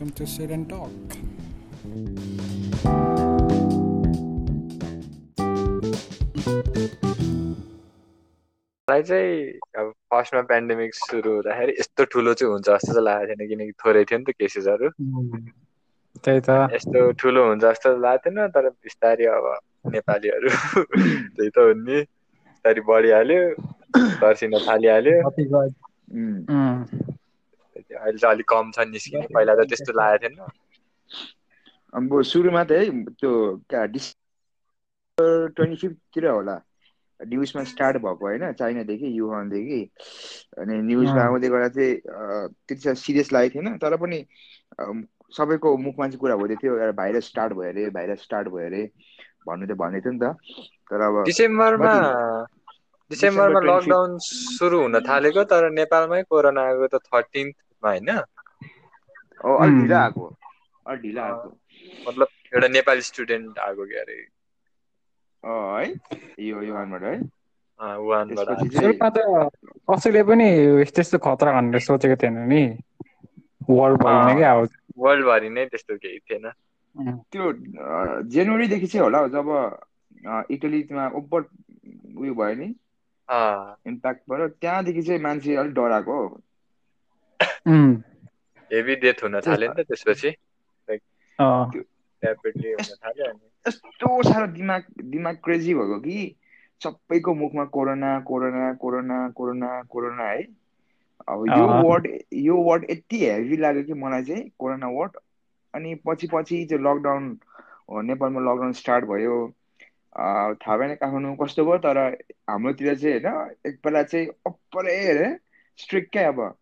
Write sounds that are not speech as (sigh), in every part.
welcome to Sit and Talk. मलाई चाहिँ अब फर्स्टमा पेन्डेमिक सुरु हुँदाखेरि यस्तो ठुलो चाहिँ हुन्छ जस्तो चाहिँ लागेको थिएन किनकि थोरै थियो नि त केसेसहरू त्यही त। यस्तो ठुलो हुन्छ जस्तो लागेको थिएन तर बिस्तारै अब नेपालीहरू (laughs) त्यही त हो नि। बिस्तारै बढिहाल्यो तर्सिन थालिहाल्यो। अहिले चाहिँ अलिक कम छ निस्किने पहिला त त्यस्तो लागेको थिएन। अब सुरुमा त है त्यो डिसेम्बर ट्वेन्टी फिफ्थतिर होला। न्युजमा स्टार्ट भएको होइन चाइनादेखि युहानदेखि। अनि न्युजमा। आउँदै गर्दा चाहिँ त्यति साह्रो सिरियस लागेको थिएन। तर पनि सबैको मुखमा चाहिँ कुरा हुँदै थियो एउटा भाइरस स्टार्ट भयो अरे भाइरस स्टार्ट भयो अरे। भन्नु त भन्दै थियो नि त। तर अब डिसेम्बरमा? डिसेम्बरमा डिसेम्बर 25 लकडाउन सुरु हुन थालेको तर नेपालमै कोरोना आएको त थर्टिन्थमा होइन. ढिलो आएको। ढिलो आएको। मतलब एउटा नेपाली स्टुडेन्ट आएको के अरे। है? यो है? सुरुमा त कसैले पनि यस्तो खतरा भनेर सोचेको थिएन नि? वर्ल्डभरि नै क्या वर्ल्डभरि नै त्यस्तो केही थिएन। त्यो जनवरीदेखि चाहिँ होला जब इटलीमा ओभर उयो भयो नि? अँ, इम्प्याक्ट भयो त्यहाँदेखि चाहिँ मान्छे अलिक डराएको हेभी डेथ हुन थाल्यो नि त त्यसपछि अँ, ऱ्यापिडली हुन थाल्यो अनि यस्तो साह्रो दिमाग दिमाग क्रेजी भएको कि सबैको मुखमा corona corona corona corona corona है अब यो। वर्ड यो वर्ड यति हेभी लाग्यो कि मलाई चाहिँ कोरोना वर्ड अनि पछि पछि चाहिँ लकडाउन नेपालमा लकडाउन स्टार्ट भयो अँ, थाहा भएन काठमाडौँ कस्तो भयो तर हाम्रोतिर चाहिँ होइन एक बेला चाहिँ अप्परै अरे स्ट्रिक्ट क्या अब अब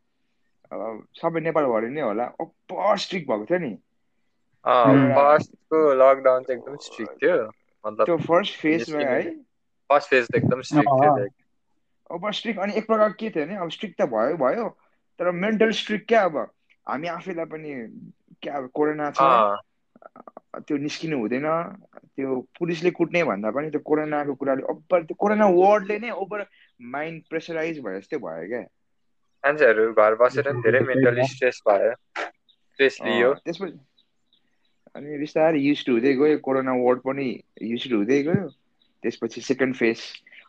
सबै नेपालभरि नै होला। अप्पर स्ट्रिक्ट भएको थियो नि. फर्स्टको लकडाउन चाहिँ एकदम स्ट्रिक्ट थियो। मतलब त्यो फर्स्ट फेजमा है। फर्स्ट फेज त एकदम स्ट्रिक्ट थियो। अब स्ट्रिक्ट अनि एक प्रकार के थियो भने अब स्ट्रिक्ट त भयो भयो। तर मेन्टल स्ट्रिक्ट क्या अब? हामी आफैलाई पनि क्या अब कोरोना छ। त्यो निस्किनु हुँदैन। त्यो पुलिसले कुट्ने भन्दा पनि त्यो कोरोनाको कुराले ओभर त्यो कोरोना वर्डले नै ओभर माइन्ड प्रेसराइज भए जस्तै भयो क्या। मान्छेहरू घर बसेर धेरै मेन्टली स्ट्रेस भयो स्ट्रेस लियो त्यसपछि अनि बिस्तारै युज टु हुँदै गयो कोरोना वर्ड पनि युज टु हुँदै गयो त्यसपछि सेकेन्ड फेज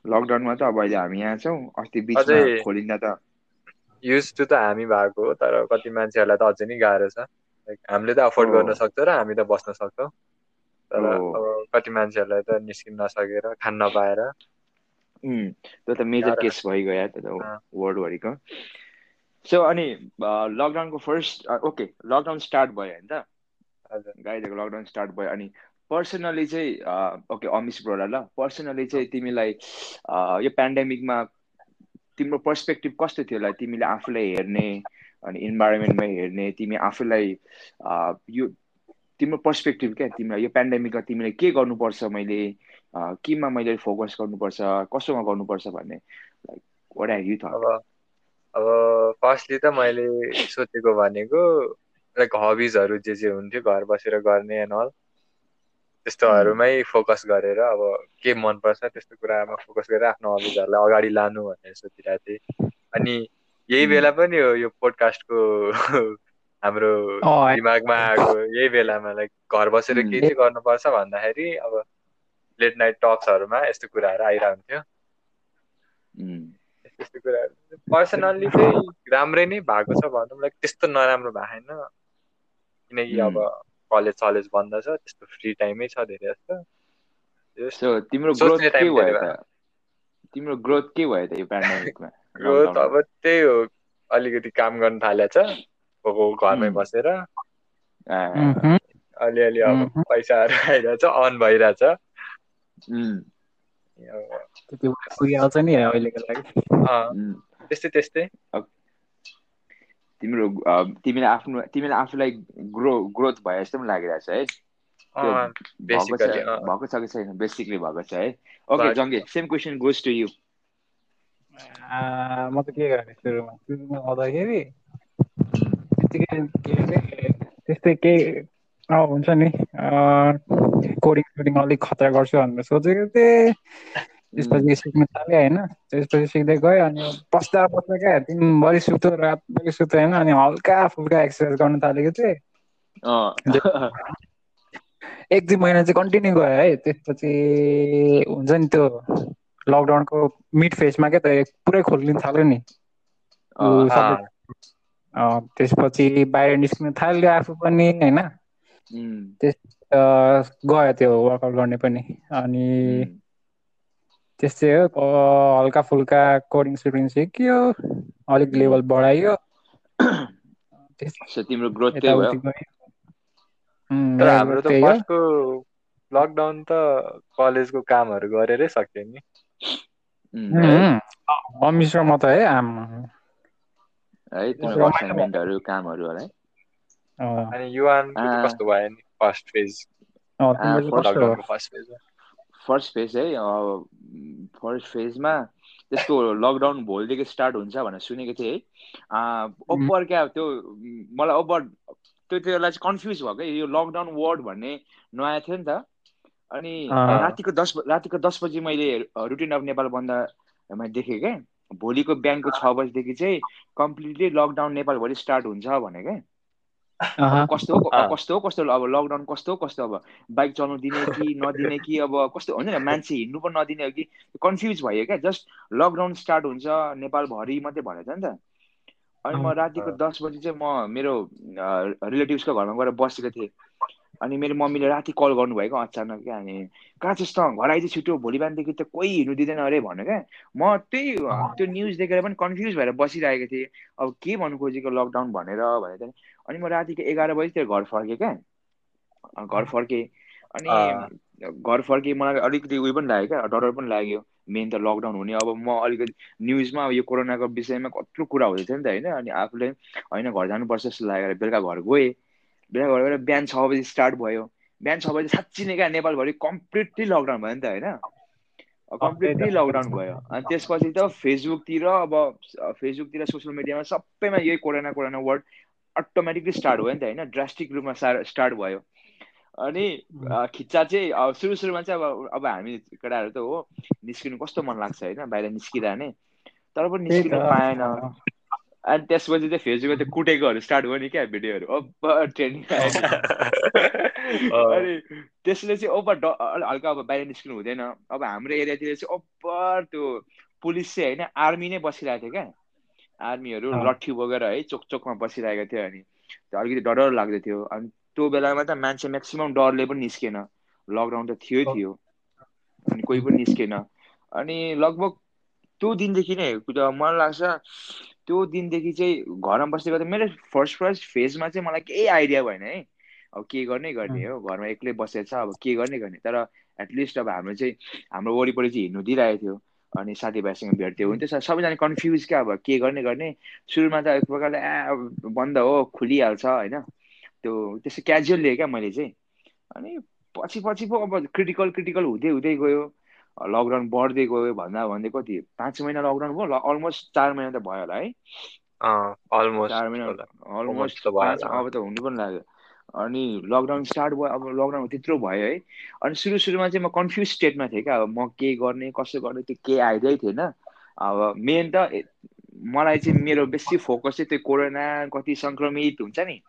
लकडाउनमा त अब अहिले हामी यहाँ छौँ अस्ति बिचमा खोलिँदा त युज टु त हामी भएको हो तर कति मान्छेहरूलाई त अझै नै गाह्रो छ Like, हामीले त अफोर्ड। गर्न सक्छौँ र हामी त बस्न सक्छौँ तर। अब कति मान्छेहरूलाई त निस्किन नसकेर खान नपाएर त्यो त मेजर। केस भइगयो त। वर्ल्डभरिको सो अनि लकडाउनको फर्स्ट ओके लकडाउन स्टार्ट भयो होइन? त गाइजको लकडाउन स्टार्ट भयो अनि पर्सनली चाहिँ ओके अमिस ब्रोडा ल पर्सनली चाहिँ तिमीलाई अँ, यो पेन्डेमिकमा तिम्रो पर्सपेक्टिभ कस्तो थियो? लाइक तिमीले आफूलाई हेर्ने अनि इन्भाइरोमेन्टमा हेर्ने तिमी आफूलाई अँ, यो तिम्रो पर्सपेक्टिभ क्या? तिमीलाई यो पेन्डेमिकमा तिमीले के गर्नुपर्छ मैले केमा मैले फोकस गर्नुपर्छ कसोमा गर्नुपर्छ भन्ने? Like what have you thought अब फर्स्टली त मैले सोचेको भनेको लाइक हबिजहरू जे जे हुन्थ्यो घर बसेर गर्ने एन्ड अल त्यस्तोहरूमै फोकस गरेर अब के मनपर्छ त्यस्तो कुरामा फोकस गरेर आफ्नो हबिजहरूलाई अगाडि लानु भनेर सोचिरहेको थिएँ अनि यही. बेला पनि हो यो पोडकास्टको (laughs) हाम्रो दिमागमा आएको यही बेलामा लाइक घर बसेर. के चाहिँ गर्नुपर्छ भन्दाखेरि अब लेट नाइट टक्सहरूमा यस्तो कुराहरू आइरहन्थ्यो त्यस्तो कुराहरू। पर्सनल्ली चाहिँ राम्रै नै भएको छ भनौँ लाइक त्यस्तो नराम्रो भएको छैन किनकि अब कलेज सलेज बन्द छ त्यस्तो फ्री टाइमै छ धेरै जस्तो। तिम्रो ग्रोथ के भयो त? तिम्रो ग्रोथ के भयो त यो पेन्डेमिकमा ग्रोथ (laughs) अब त्यही हो अलिकति काम गर्न थालेको छ को को घरमै. बसेर अलिअलि अब। पैसाहरू आइरहेछ अन भइरहेछ। पुगिहाल्छ नि अहिलेको लागि। अँ, त्यस्तै त्यस्तै। तिम्रो तिमीले आफ्नो तिमीले आफूलाई ग्रो ग्रोथ भए जस्तो पनि लागिरहेछ है। भएको छ कि छैन? बेसिकली भएको छ है। Okay Jange same question goes to you म त के गर्ने सुरुमा? सुरुमा आउँदाखेरि त्यतिकै के अरे त्यस्तै केही हुन्छ नि। कोडिङ सोडिङ अलिक खतरा गर्छु भनेर सोचेको थिएँ। त्यसपछि सिक्नु थालेँ होइन त्यसपछि सिक्दै गएँ अनि बस्दा बस्दा क्या दिनभरि सुत्यो रातभरि सुत्यो होइन अनि हल्का फुल्का एक्सर्साइज गर्न थालेको थिएँ। एक दुई महिना चाहिँ कन्टिन्यू गयो है त्यसपछि हुन्छ नि त्यो लकडाउनको मिड फेजमा क्या त पुरै खोलिनु थाल्यो नि। त्यसपछि बाहिर निस्किनु थाल्यो आफू पनि होइन। अँ, गयो त्यो वर्कआउट गर्ने पनि। अनि त्यस्तै हो हल्का फुल्का कोडिङ सोडिङ सिक्यो अलिक। लेभल सो तिम्रो ग्रोथ त्यही भयो। तर मेरो हाम्रो त फर्स्टको लकडाउन त कलेजको कामहरू गरेरै सक्यो नि। उम्, है? उम्, अमिस र म त है आम। है तिम्रो कामहरू होला है। अनि आ। कस्तो भयो नि? फर्स्ट फेज फर्स्ट फेज है फर्स्ट फेजमा त्यसको लकडाउन भोलिदेखि स्टार्ट हुन्छ भनेर सुनेको थिएँ है ओभर क्या त्यो मलाई ओभर त्यो त्यो बेला चाहिँ कन्फ्युज भयो क्या यो लकडाउन वर्ड भन्ने नआएको थियो नि त। अनि अँ। रातिको दस रातिको दस बजी मैले रुटिन अफ नेपाल बन्दमा देखेँ क्या भोलिको बिहानको छ बजीदेखि चाहिँ कम्प्लिटली लकडाउन नेपालभरि स्टार्ट हुन्छ भने क्या (laughs) कस्तो। कस्तो हो कस्तो अब लकडाउन कस्तो हो कस्तो अब बाइक चलाउनु दिने कि नदिने कि अब कस्तो हुन्छ नि मान्छे हिँड्नु पनि नदिने हो कि? कन्फ्युज भयो क्या जस्ट लकडाउन स्टार्ट हुन्छ नेपालभरि मात्रै भनेको थियो नि त। अनि म। रातिको दस बजी चाहिँ म मेरो रिलेटिभ्सको घरमा गएर बसेको थिएँ। अनि मेरो मम्मीले राति कल गर्नुभएको अचानक क्या अनि कहाँ छस् त? घर आइज छिटो भोलि बिहानदेखि त कोही हिँड्नु दिँदैन अरे भन्यो क्या। म त्यही त्यो न्युज देखेर पनि कन्फ्युज भएर बसिरहेको थिएँ। अब के भन्नु खोजेको लकडाउन भनेर भनेर अनि म रातिको एघार बजीतिर घर फर्केँ क्या। घर फर्केँ। अनि। घर फर्केँ मलाई अलिकति उयो पनि लाग्यो क्या डर पनि लाग्यो। मेन त लकडाउन हुने। अब म अलिकति न्युजमा अब यो कोरोनाको विषयमा कत्रो कुरा हुँदै थियो नि त होइन। अनि आफूले होइन घर जानुपर्छ जस्तो लागेर बेलुका घर गएँ। बेलुका घर बिहान छ बजी स्टार्ट भयो। बिहान छ बजी साँच्ची नै क्या नेपालभरि कम्प्लिटली लकडाउन भयो नि त होइन? कम्प्लिटली लकडाउन भयो। अनि त्यसपछि त फेसबुकतिर अब फेसबुकतिर सोसियल मिडियामा सबैमा यही corona corona word automatically start भयो नि त होइन? ड्रास्टिक रूपमा स्टार्ट भयो। अनि अ, खिच्चा चाहिँ अब सुरु सुरुमा चाहिँ अब अब हामी केटाहरू त हो निस्किनु कस्तो मन लाग्छ होइन? बाहिर निस्किरहने। तर पनि निस्किनु पाएन। अनि त्यसपछि चाहिँ फेसबुकमा त्यो कुटेकोहरू स्टार्ट भयो नि क्या भिडियोहरू अब। अँ। अनि त्यसले चाहिँ ओभर ड हल्का अब बाहिर निस्किनु हुँदैन अब हाम्रो एरियातिर चाहिँ ओभर त्यो पुलिस चाहिँ होइन आर्मी नै बसिरहेको थियो क्या आर्मीहरू। लट्ठी बोकेर है चोक चोकमा बसिरहेको थियो अनि त्यो अलिकति डर डर लाग्दै थियो अनि त्यो बेलामा त मान्छे म्याक्सिमम् डरले पनि निस्केन लकडाउन त थियो थियो अनि कोही पनि निस्केन अनि लगभग त्यो दिनदेखि नै मलाई लाग्छ त्यो दिनदेखि चाहिँ घरमा बस्दै गर्दा मेरो फर्स्ट फर्स्ट फेजमा चाहिँ मलाई केही आइडिया भएन है। अब के गर्ने गर्ने हो? घरमा एक्लै बसेको छ अब के गर्ने गर्ने? तर एटलिस्ट अब हाम्रो चाहिँ हाम्रो वरिपरि चाहिँ हिँड्नु दिइरहेको थियो अनि साथीभाइसँग भेट्थ्यो। हुन्थ्यो सबैजना कन्फ्युज क्या अब के गर्ने गर्ने? सुरुमा त एक प्रकारले ए बन्द हो खुलिहाल्छ होइन। त्यो त्यस्तो क्याजुअल लिएँ क्या मैले चाहिँ। अनि पछि पछि पो अब क्रिटिकल क्रिटिकल हुँदै हुँदै गयो। लकडाउन बढ्दै गयो भन्दा भन्दै कति पाँच महिना लकडाउन भयो? अलमोस्ट चार महिना त भयो होला है। चार महिना अलमोस्ट। अब त हुनु पनि लाग्यो। अनि लकडाउन स्टार्ट भयो अब लकडाउन त्यत्रो भयो है। अनि सुरु सुरुमा चाहिँ म कन्फ्युज स्टेटमा थिएँ क्या। अब म के गर्ने कसो गर्ने त्यो केही आइडियै थिएन। अब मेन त मलाई चाहिँ मेरो बेसी फोकस चाहिँ त्यो कोरोना कति सङ्क्रमित हुन्छ नि।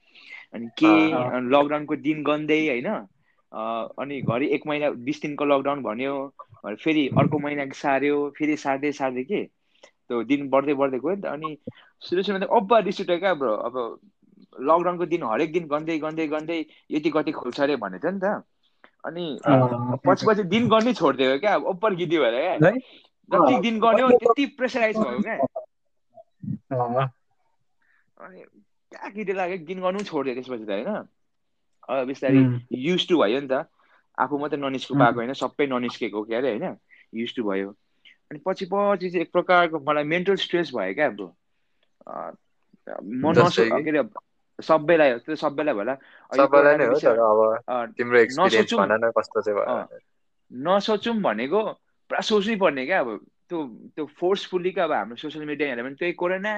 अनि के लकडाउनको दिन गन्दै होइन। अनि घरि एक महिना बिस दिनको लकडाउन भन्यो। फेरि अर्को महिना सार्यो फेरि सार्दै सार्दै के? त्यो दिन बढ्दै बढ्दै गयो नि त। अनि सुरु सुरुमा त अब्बा रिस उठ्यो क्या ब्रो। अब लकडाउनको दिन हरेक दिन गन्दै गन्दै गन्दै यति कति खोल्छ अरे भनेको थियो नि त। अनि पछि पछि दिन गर्नै छोडिदियो क्या। अब ओभर गिदी भएर क्या? जति दिन गर्यो त्यति प्रेसराइज भयो क्या। अनि क्या गिदी लाग्यो। दिन गर्नु छोडिदियो त्यसपछि त होइन। अब बिस्तारै युज टु भयो नि त। आफू मात्रै ननिस्कु. पाएको होइन सबै ननिस्केको के अरे होइन? युज टु भयो। अनि पछि पछि चाहिँ एक प्रकारको मलाई मेन्टल स्ट्रेस भयो क्या अब। म नसो कि? अरे सबैलाई त्यो सबैलाई भयो होला नसोचौँ। भनेको पुरा सोच्नै पर्ने क्या अब। त्यो त्यो फोर्सफुल्ली क्या अब हाम्रो सोसियल मिडिया हेऱ्यो भने त्यही कोरोना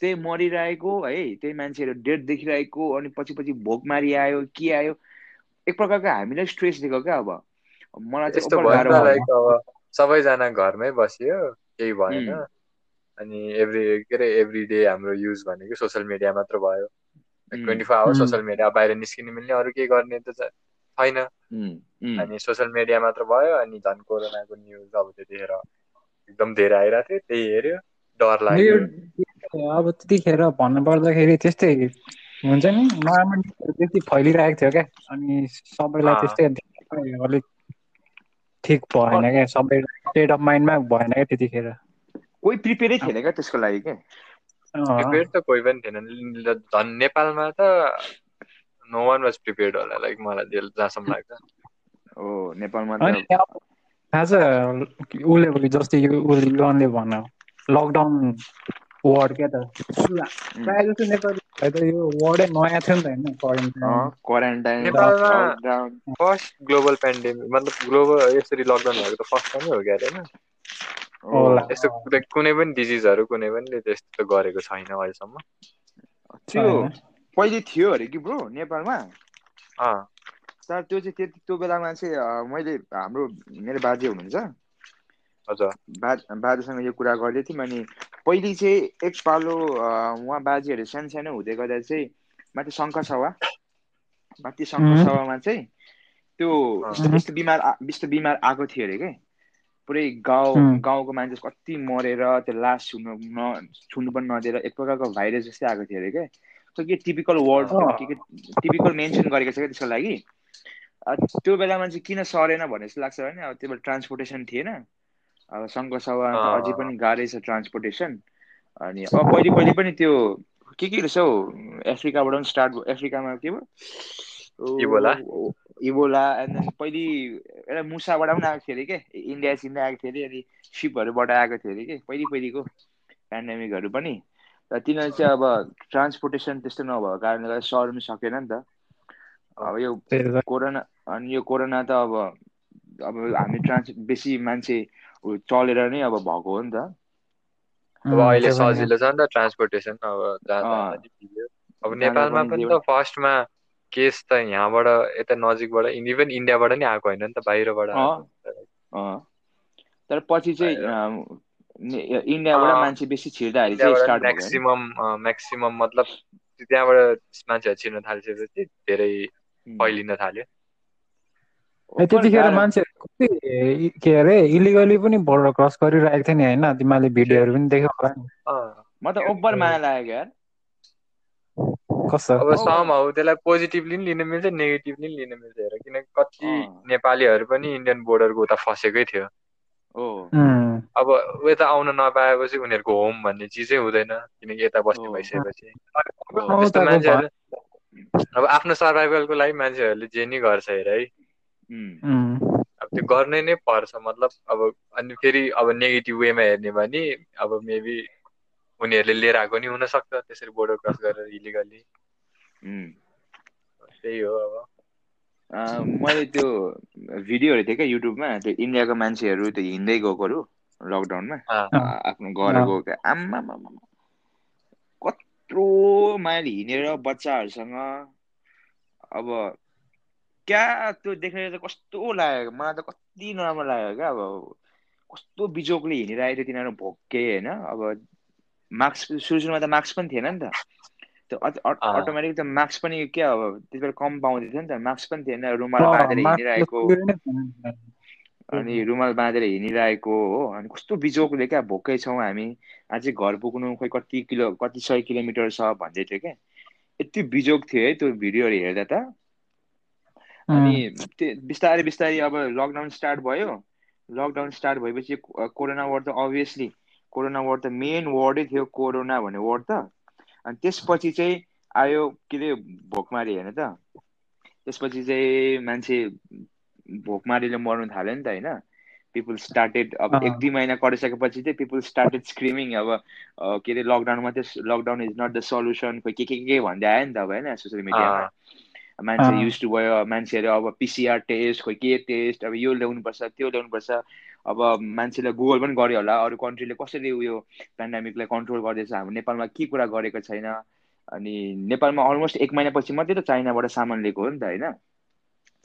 त्यही मरिरहेको है त्यही मान्छेहरू डेड देखिरहेको अनि पछि पछि भोकमारी आयो के आयो एक प्रकारको हामीलाई स्ट्रेस दिएको क्या अब। मलाई चाहिँ सबैजना घरमै बसियो केही भएन। अनि एभ्री के अरे एभ्री डे हाम्रो युज भनेको सोसियल मिडिया मात्र भयो। Twenty four hour um. Social media बाहिर निस्किनु मिल्ने अरू केही गर्ने त छैन. अनि सोसियल मिडिया मात्र भयो अनि झन् कोरोनाको न्युज अब त्यतिखेर एकदम धेरै आइरहेको थियो त्यही हेऱ्यो डर लाग्यो। अब त्यतिखेर भन्नु पर्दाखेरि त्यस्तै हुन्छ नि? महामारी त्यति फैलिरहेको थियो क्या। अनि सबैलाई। त्यस्तै अलिक ठिक भएन क्या। सबै स्टेट अफ माइन्डमा भएन क्या त्यतिखेर। कोही प्रिपेयरै थिएन क्या त्यसको लागि के? अँ। प्रिपेयर्ड त कोही पनि थिएन। झन् नेपालमा त नो वान वाज प्रिपेयर्ड होला लाइक मलाई जहाँसम्म लाग्छ। (laughs) हो नेपालमा थाहा छ उसले भने जस्तै यो उसले भन लकडाउन वर्ड क्या त प्रायः जस्तो नेपाली त यो वर्डै नयाँ थियो नि त होइन फर्स्ट ग्लोबल पेन्डेमिक मतलब ग्लोबल यसरी लकडाउन भएको त फर्स्ट टाइमै हो क्या अरे होइन होला। यस्तो कुनै- पनि डिजिजहरू कुनै पनि त्यस्तो गरेको छैन अहिलेसम्म। त्यो पहिले थियो अरे कि ब्रो नेपालमा? अँ। तर त्यो चाहिँ त्यति त्यो बेलामा चाहिँ मैले हाम्रो मेरो बाजे हुनुहुन्छ। हजुर। बा बाजेसँग यो कुरा गर्दै थियौँ अनि पहिले चाहिँ एकपालो अँ, उहाँ बाजेहरू सानो सानो हुँदै गर्दा चाहिँ माथि शङ्खसभा माथि शङ्खसभामा चाहिँ त्यो यस्तो बिमार यस्तो बिमार आएको थियो अरे के? पुरै गाउँ. गाउँको मान्छे कति मरेर त्यो लास छुनु न छुनु पनि नदिएर एक प्रकारको भाइरस जस्तै आएको थियो अरे के? त्यो के टिपिकल वर्ड। के के टिपिकल मेन्सन गरेको छ क्या त्यसको लागि? त्यो बेलामा चाहिँ किन सरेन भन्ने जस्तो लाग्छ भने अब त्यो बेला ट्रान्सपोर्टेसन थिएन। अब सङ्घसभा त अँ। अझै पनि गाह्रै छ ट्रान्सपोर्टेसन। अनि अब पहिले पहिले पनि त्यो के के रहेछ हौ? अफ्रिकाबाट पनि स्टार्ट भयो। अफ्रिकामा के भयो? इबोला? इबोला एन्ड देन पहिले एउटा मुसाबाट पनि आएको थियो अरे के? इन्डिया सिन्डिया आएको थियो अरे अनि सिपहरूबाट आएको थियो अरे के? पहिले पहिलेको पेन्डेमिकहरू पनि। र तिनीहरू चाहिँ अब ट्रान्सपोर्टेसन त्यस्तो नभएको कारणले गर्दा सर्नु सकेन नि त। अब यो। कोरोना अनि यो कोरोना त अब अब हामी ट्रान्स बेसी मान्छे चलेर नै अब भएको हो नि त अब अहिले। सजिलो छ नि त ट्रान्सपोर्टेसन अब अब नेपालमा पनि त फर्स्टमा केस त यहाँबाट यता नजिकबाट इभन इन्डियाबाट नि आएको होइन नि त बाहिरबाट। तर पछि चाहिँ इन्डियाबाट। मान्छे बेसी छिर्दाखेरि चाहिँ स्टार्ट? म्याक्सिमम म्याक्सिमम मतलब त्यहाँबाट मान्छेहरू छिर्न थालिसकेपछि धेरै. फैलिन थाल्यो त्यतिखेर मान्छेहरू कति के अरे इलिगली पनि बोर्डर क्रस गरिरहेको थियो नि होइन? तिमीहरूले भिडियोहरू पनि देख्यौ होला नि। म त ओभर माया लागेको यार। कस्तो? अब सम हौ त्यसलाई पोजिटिभली पनि लिन मिल्छ नेगेटिभली पनि लिन मिल्छ हेर। किनकि कति। नेपालीहरू पनि इन्डियन बोर्डरको उता फँसेकै थियो। अब यता आउन नपाएपछि उनीहरूको होम भन्ने चिजै हुँदैन किनकि यता बस्ने। भइसकेपछि। अब आफ्नो सर्भाइभलको लागि मान्छेहरूले जे नि गर्छ हेर है। अब त्यो गर्नै नै पर्छ मतलब अब अनि फेरि अब नेगेटिभ वेमा हेर्ने भने अब मेबी उनीहरूले लिएर आएको नि हुनसक्छ त्यसरी बोर्डर क्रस गरेर इलिगल्ली उम्. त्यही हो अब। मैले त्यो भिडियोहरू थिएँ क्या युट्युबमा त्यो इन्डियाको मान्छेहरू त्यो हिँड्दै गएकोहरू लकडाउनमा आफ्नो घर। गएको आम्मा कत्रो माइल हिँडेर बच्चाहरूसँग अब क्या त्यो देखेर त कस्तो लाग्यो? मलाई त कति नराम्रो लाग्यो क्या अब। कस्तो बिजोकले हिँडिरहेको थियो तिनीहरू भोके होइन? अब मास्क सुरु सुरुमा त मास्क पनि थिएन नि त। त्यो। अटोमेटिक त मास्क पनि के अब त्यति बेला कम पाउँदै थियो नि त। मास्क पनि थिएन रुमाल बाँधेर हिँडिरहेको। अनि रुमाल बाँधेर हिँडिरहेको हो। अनि कस्तो बिजोकले क्या भोकै छौँ हामी। अझै घर पुग्नु खोइ कति किलो कति सय किलोमिटर छ भन्दै थियो क्या। यति बिजोक थियो है त्यो भिडियोहरू हेर्दा त। अनि बिस्तारै बिस्तारै अब लकडाउन स्टार्ट भयो। लकडाउन स्टार्ट भएपछि कोरोना वर्ड त अभियसली कोरोना वर्ड त मेन वर्डै थियो कोरोना भन्ने वर्ड त। अनि त्यसपछि चाहिँ आयो के अरे भोकमारी होइन त। त्यसपछि चाहिँ मान्छे भोकमारीले मर्नु थाल्यो नि त होइन। पिपुल स्टार्टेड अब। एक दुई महिना कटिसकेपछि चाहिँ पिपुल स्टार्टेड स्क्रिमिङ अब के अरे लकडाउन मात्रै lockdown is not the solution खोइ के के के भन्दै आयो नि त अब होइन सोसियल मिडियामा मान्छे। युज टु भयो मान्छेहरू अब पिसिआर टेस्ट खोइ के टेस्ट अब यो ल्याउनुपर्छ त्यो ल्याउनुपर्छ। अब मान्छेले गुगल पनि गर्यो होला अरू कन्ट्रीले कसरी उयो पेन्डामिकलाई कन्ट्रोल गर्दैछ हाम्रो नेपालमा के कुरा गरेको छैन। अनि नेपालमा अलमोस्ट एक महिनापछि मात्रै त चाइनाबाट सामान लिएको हो नि त होइन?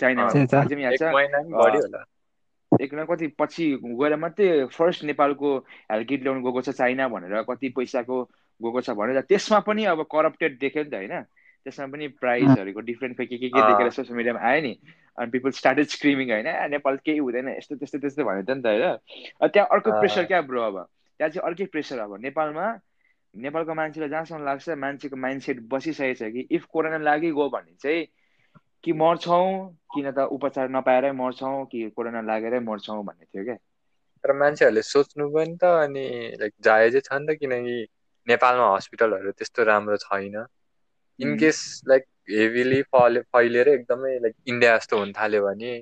याद एक महिना नि कति पछि गएर मात्रै फर्स्ट नेपालको हेल्थ किट ल्याउनु गएको छ चाइना भनेर कति पैसाको गएको छ भनेर त्यसमा पनि अब करप्टेड देख्यो नि त होइन? त्यसमा पनि प्राइजहरूको डिफ्रेन्ट के के के देखेर सोसियल मिडियामा आयो नि। अनि पिपल स्टार्टेड स्क्रिमिङ होइन नेपाल केही हुँदैन यस्तो त्यस्तो त्यस्तो भन्यो त नि त होइन। त्यहाँ अर्को प्रेसर क्या ब्रो अब? त्यहाँ चाहिँ अर्कै प्रेसर अब। नेपालमा नेपालको मान्छेलाई जहाँसम्म लाग्छ मान्छेको माइन्डसेट बसिसकेको छ कि इफ कोरोना लागिगयो भने चाहिँ कि मर्छौँ किन त उपचार नपाएरै मर्छौँ कि कोरोना लागेरै मर्छौँ भन्ने थियो क्या। तर मान्छेहरूले सोच्नु पनि त अनि लाइक जायजै छ नि त किनकि नेपालमा हस्पिटलहरू त्यस्तो राम्रो छैन। इनकेस लाइक हेभिली फले फैलिएर एकदमै लाइक इन्डिया जस्तो हुन थाल्यो भने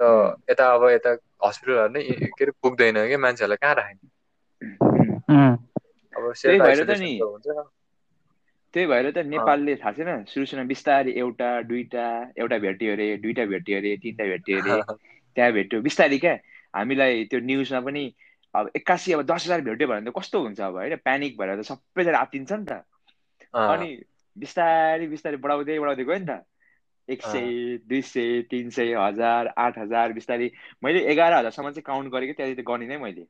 त यता अब यता हस्पिटलहरू नै के अरे पुग्दैन कि मान्छेहरूलाई कहाँ राख्ने? अब त्यही भएर त नि त्यही भएर त नेपालले थाहा छैन सुरु सुरुमा बिस्तारै एउटा दुईवटा एउटा भेट्यो अरे दुईवटा भेट्यो अरे तिनवटा भेट्यो अरे (laughs) त्यहाँ भेट्यो। बिस्तारै क्या? हामीलाई त्यो न्युजमा पनि अब एक्कासी अब दस हजार भेट्यो भने त कस्तो हुन्छ अब होइन? प्यानिक भएर त सबैजना आत्तिन्छ नि त। अनि बिस्तारै बिस्तारै बढाउँदै बढाउँदै गयो नि त। एक सय दुई सय तिन सय हजार आठ हजार बिस्तारै। मैले एघार हजारसम्म चाहिँ काउन्ट गरेको त्यहाँदेखि गर्ने नै मैले।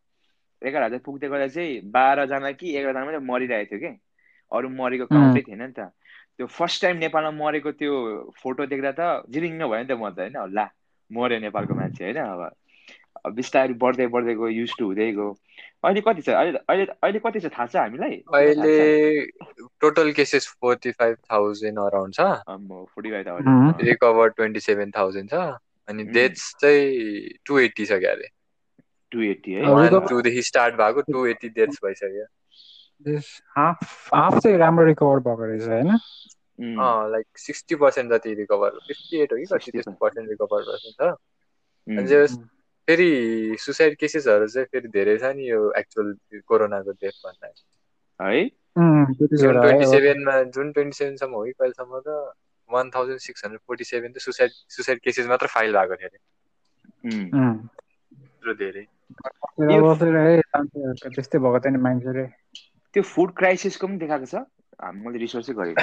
एघार हजार पुग्दै गर्दा चाहिँ बाह्रजना कि एघारजना मात्रै मरिरहेको थियो कि? अरू मरेको काउन्टै थिएन नि त। त्यो फर्स्ट टाइम नेपालमा मरेको त्यो फोटो देख्दा त जिरिङ्ग भयो नि त म त होइन? ला मऱ्यो नेपालको मान्छे होइन? अब बिस्तारै बढ्दै बढ्दै गयो युज टु हुँदै गयो। अहिले कति छ? अहिले अहिले अहिले कति छ थाहा छ हामीलाई? अहिले total cases forty five thousand around छ। Forty five thousand recover twenty seven thousand छ। अनि डेथ्स चाहिँ टु एट्टी छ क्या अरे टु एट्टी है वान टूदेखि स्टार्ट भएको टु एट्टी डेथ्स भइसक्यो। हाफ हाफ चाहिँ राम्रो रिकभर भएको रहेछ होइन? लाइक सिक्सटी पर्सेन्ट जति रिकभर फिफ्टी एट हो कि कति त्यस्तो पर्सेन्ट रिकभर भएको छ। फेरि सुसाइड केसेसहरू चाहिँ फेरि धेरै छ नि यो एक्चुअल कोरोनाको डेथ भन्दा है जुन ट्वेन्टी सेभेनमा जुन ट्वेन्टी सेभेनसम्म हो कि कहिलेसम्म त one thousand six hundred forty seven त सुसाइड सुसाइड केसेस मात्र फाइल भएको थियो अरे धेरै त्यस्तै भएको थियो नि मान्छेले त्यो फुड क्राइसिसको पनि देखाएको छ मैले रिसर्चै गरेको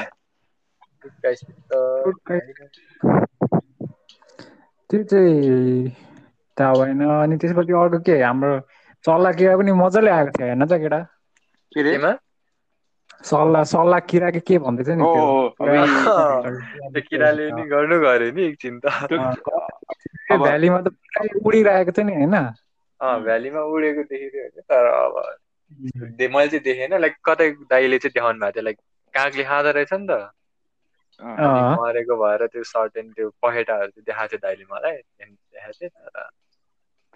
त्यो चाहिँ थाहा भएन अनि त्यसपछि अर्को के हाम्रो सल्लाह किरा पनि मजाले आएको थियो होइन त केटा? केमा? सल्लाह सल्लाह किरा के के भन्दै थियो नि (laughs) किराले नि गर्नु गऱ्यो नि एकछिन त। भ्यालीमा त उडिरहेको थियो नि होइन? भ्यालीमा उडेको देखिथियो तर अब मैले चाहिँ देखेन लाइक कतै दाइले चाहिँ देखाउनु भएको थियो लाइक कागले खाँदो रहेछ नि त। मरेको भएर त्यो सर्टेन त्यो पखेटाहरू चाहिँ देखाएको थियो दाइले मलाई देखाएको थियो तर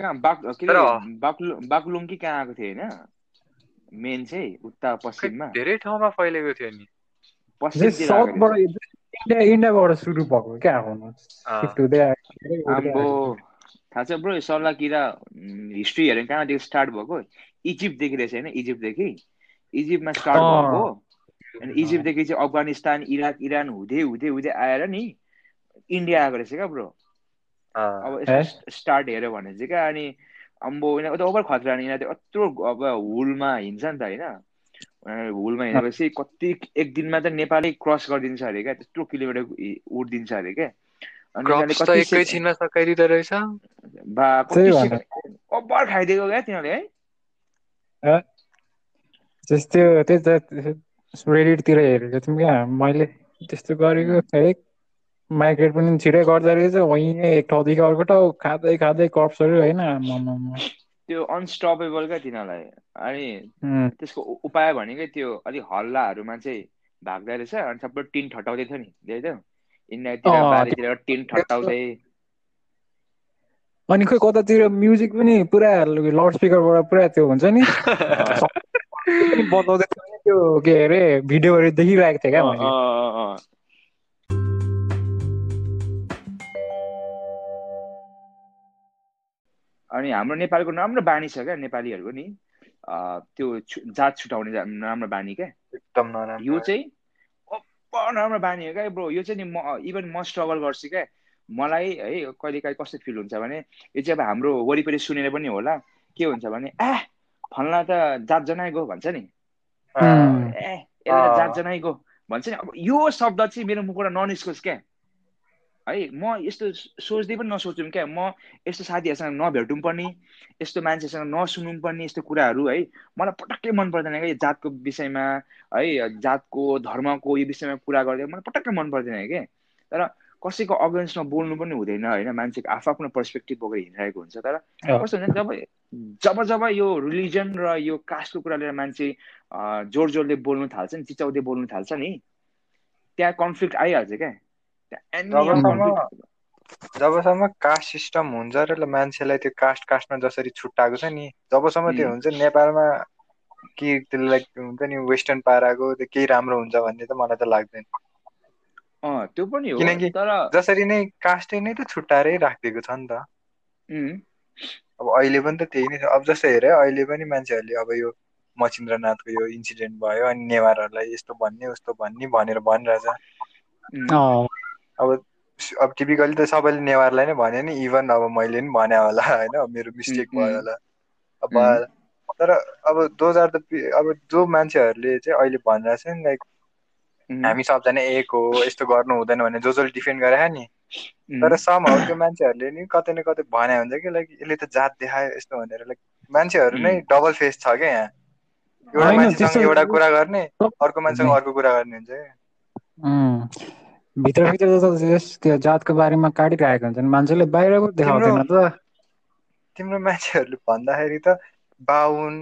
कहाँ बाक कि कहाँ आएको थियो होइन? मेन चाहिँ उत्तर पश्चिममा। धेरै ठाउँमा फैलेको थियो नि। इन्डियाबाट सुरु भएको क्या आम्बो थाहा छ ब्रो सल्लाह किरा हिस्ट्री हेरेर कहाँदेखि स्टार्ट भएको? इजिप्टदेखि रहेछ होइन इजिप्टदेखि। इजिप्टमा स्टार्ट भएको। अनि इजिप्टदेखि चाहिँ अफगानिस्तान इराक इरान हुँदै हुँदै हुँदै आएर नि इन्डिया आएको रहेछ क्या ब्रो। अब स्टार्ट हेऱ्यो भने चाहिँ क्या अनि अम्बो यिनीहरू ओभर खतरा नि यिनीहरू यत्रो अब हुलमा हिँड्छ नि त होइन। हुलमा हिँडेपछि कति एक दिनमा त नेपालै क्रस गरिदिन्छ अरे क्या त्यत्रो किलोमिटर उठिदिन्छ अरे क्या। एकैछिनमा सकाइदिँदो रहेछ। ओभर खाइदिएको क्या तिनीहरूले है? त्यस्तो त्यही त रेडिटतिर हेरेको थियौँ क्या। मैले त्यस्तो गरेको है माइग्रेट पनि छिटै गर्दो रहेछ। वहीँ एक ठाउँदेखि अर्को ठाउँ खाँदै खाँदै कप्सहरू होइन। त्यो अनस्टपेबल क्या तिनीहरूलाई। अनि त्यसको उपाय भनेकै त्यो अलिक हल्लाहरूमा चाहिँ भाग्दो रहेछ। अनि सबै टिन ठटाउँदै थियो नि। त्यही इन्डियातिर टिन ठटाउँदै अनि खोइ कतातिर म्युजिक पनि पुरा लाउड स्पिकरबाट पुरा त्यो हुन्छ नि। (laughs) बताउँदै त्यो के अरे भिडियोहरू देखिरहेको थिएँ क्या अनि हाम्रो नेपालको राम्रो बानी छ क्या नेपालीहरूको नि त्यो जात छुटाउने राम्रो बानी क्या। एकदम यो चाहिँ राम्रो बानी हो क्या ब्रो। यो चाहिँ नि म इभन म स्ट्रगल गर्छु क्या। मलाई है कहिले काहीँ कस्तो फिल हुन्छ भने यो चाहिँ अब हाम्रो वरिपरि सुनेर पनि होला। के हुन्छ भने ए फल्ना त जात जनाइगयो भन्छ नि। ए यसलाई जात जनाइगयो भन्छ नि। अब यो शब्द चाहिँ मेरो मुखबाट ननिस्कोस् क्या। है म यस्तो सोच्दै पनि नसोचौँ क्या। म यस्तो साथीहरूसँग नभेटौँ पनि यस्तो मान्छेसँग नसुनौँ पनि यस्तो कुराहरू है। मलाई पटक्कै मन पर्दैन क्या जातको विषयमा है जातको धर्मको यो विषयमा कुरा गर्दै मलाई पटक्कै मन पर्दैन क्या। तर कसैको अगेन्स्टमा बोल्नु पनि हुँदैन होइन। मान्छेको आफ्नो पर्सपेक्टिभ बोकेर हिँडिरहेको हुन्छ। तर कस्तो हुन्छ जब जब जब यो रिलिजन र यो कास्टको कुरा लिएर मान्छे जोड जोडले बोल्नु थाल्छ नि चिचाउँदै बोल्नु थाल्छ नि त्यहाँ कन्फ्लिक्ट आइहाल्छ क्या। जबसम्म जबसम्म कास्ट सिस्टम हुन्छ र मान्छेलाई त्यो कास्ट कास्टमा जसरी छुट्टाएको छ नि जबसम्म त्यो हुन्छ नेपालमा के त्यसलाई हुन्छ नि वेस्टर्न पाराको त्यो केही राम्रो हुन्छ भन्ने त मलाई त लाग्दैन। त्यो पनि हो किनकि जसरी नै कास्टै नै त छुट्टाएरै राखिदिएको छ नि त। अब अहिले पनि त त्यही नै छ। अब जस्तो हेरे अहिले पनि मान्छेहरूले अब यो मचिन्द्रनाथको यो इन्सिडेन्ट भयो अनि नेवारहरूलाई यस्तो भन्ने उस्तो भन्ने भनेर भनिरहेछ। अब अब टिपिकली त सबैले नेवारलाई नै भन्यो नि इभन अब मैले पनि भने होला होइन? मेरो मिस्टेक भयो होला। अब तर अब दोज आर द अब जो मान्छेहरूले चाहिँ अहिले भनिरहेछ नि लाइक हामी सबजना एक हो यस्तो गर्नु हुँदैन भने जो जसले डिफेन्ड गरे नि। तर सम हो त्यो मान्छेहरूले नि कतै न कतै भने हुन्छ कि लाइक यसले त जात देखायो यस्तो भनेर लाइक मान्छेहरू नै डबल फेस छ क्या यहाँ। एउटा मान्छेसँग एउटा कुरा गर्ने अर्को मान्छेसँग अर्को कुरा गर्ने हुन्छ। क्या भित्रभित्र त त्यो जातको बारेमा काटिरहेको हुन्छ मान्छेले बाहिरको देखाउँदैन त। तिम्रो मान्छेहरूले भन्दाखेरि त बाहुन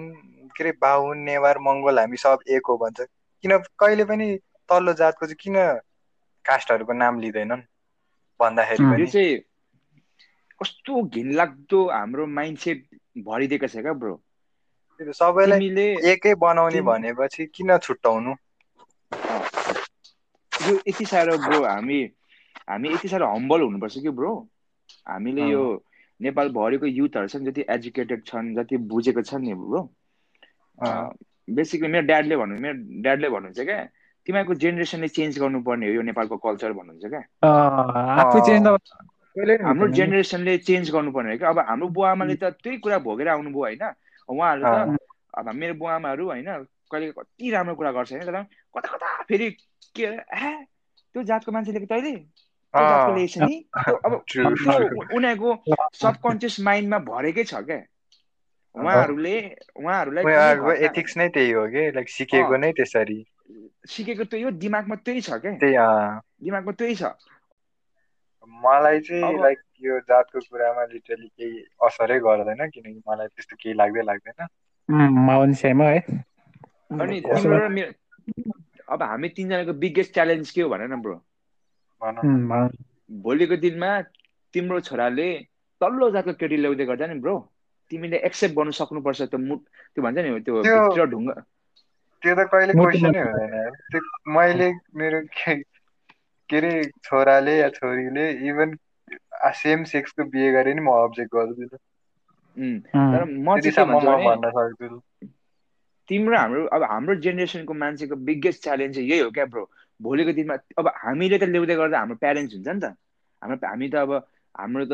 के अरे बाहुन नेवार मङ्गोल हामी सब एक हो भन्छ। किन कहिले पनि तल्लो जातको चाहिँ किन कास्टहरूको नाम लिँदैनन्? भन्दाखेरि पनि। चाहिँ कस्तो घिनलाग्दो हाम्रो माइन्डसेट भरिदिएको छ क्या ब्रो। सबैलाई एकै बनाउने भनेपछि किन छुट्याउनु? यो यति साह्रो ब्रो हामी हामी यति साह्रो हम्बल हुनुपर्छ कि ब्रो? हामीले यो नेपालभरिको युथहरू छन् जति एजुकेटेड छन् जति बुझेको छन् नि ब्रो। बेसिकली मेरो ड्याडले भन्नु मेरो ड्याडले भन्नुहुन्छ क्या तिमीहरूको जेनेरेसनले चेन्ज गर्नुपर्ने हो यो नेपालको कल्चर भन्नुहुन्छ क्या। हाम्रो जेनेरेसनले चेन्ज गर्नुपर्ने हो कि अब हाम्रो बुवा आमाले त त्यही कुरा भोगेर आउनुभयो होइन। उहाँहरू त अब मेरो बुवा आमाहरू होइन कहिले कति राम्रो कुरा गर्छ होइन तर कता कता फेरि के ए त्यो जातको मान्छेले तैँले अब उनीहरूको सबकन्सियस माइन्डमा भरेकै छ क्या। उहाँहरूले उहाँहरूलाई एथिक्स नै त्यही हो कि? लाइक सिकेको नै त्यसरी। सिकेको त्यही हो दिमागमा त्यही छ क्या। दिमागमा त्यही छ। मलाई चाहिँ लाइक यो जातको कुरामा लिटरली केही असरै गर्दैन किनकि मलाई त्यस्तो केही लाग्दै लाग्दैन। है अनि तिम्रो अब हामी तिनजनाको बिगेस्ट च्यालेन्ज के हो भन न ब्रो भोलिको दिनमा तिम्रो छोराले तल्लो जातको केटी ल्याउँदै गर्दा नि ब्रो तिमीले एक्सेप्ट गर्नु सक्नुपर्छ त्यो मुट त्यो भन्छ नि त्यो भित्र ढुङ्गा। त्यो त कहिले क्वेसनै हुँदैन त्यो मैले मेरो के अरे छोराले या छोरीले इभन सेम सेक्सको बिहे गरे नि म अब्जेक्ट गर्दिनँ। तर म चाहिँ भन्न सक्छु तिम्रो हाम्रो अब हाम्रो जेनेरेसनको मान्छेको बिगेस्ट च्यालेन्ज चाहिँ यही हो क्या ब्रो भोलिको दिनमा अब हामीले त ल्याउँदै गर्दा हाम्रो प्यारेन्ट्स हुन्छ नि त। हाम्रो हामी त अब हाम्रो त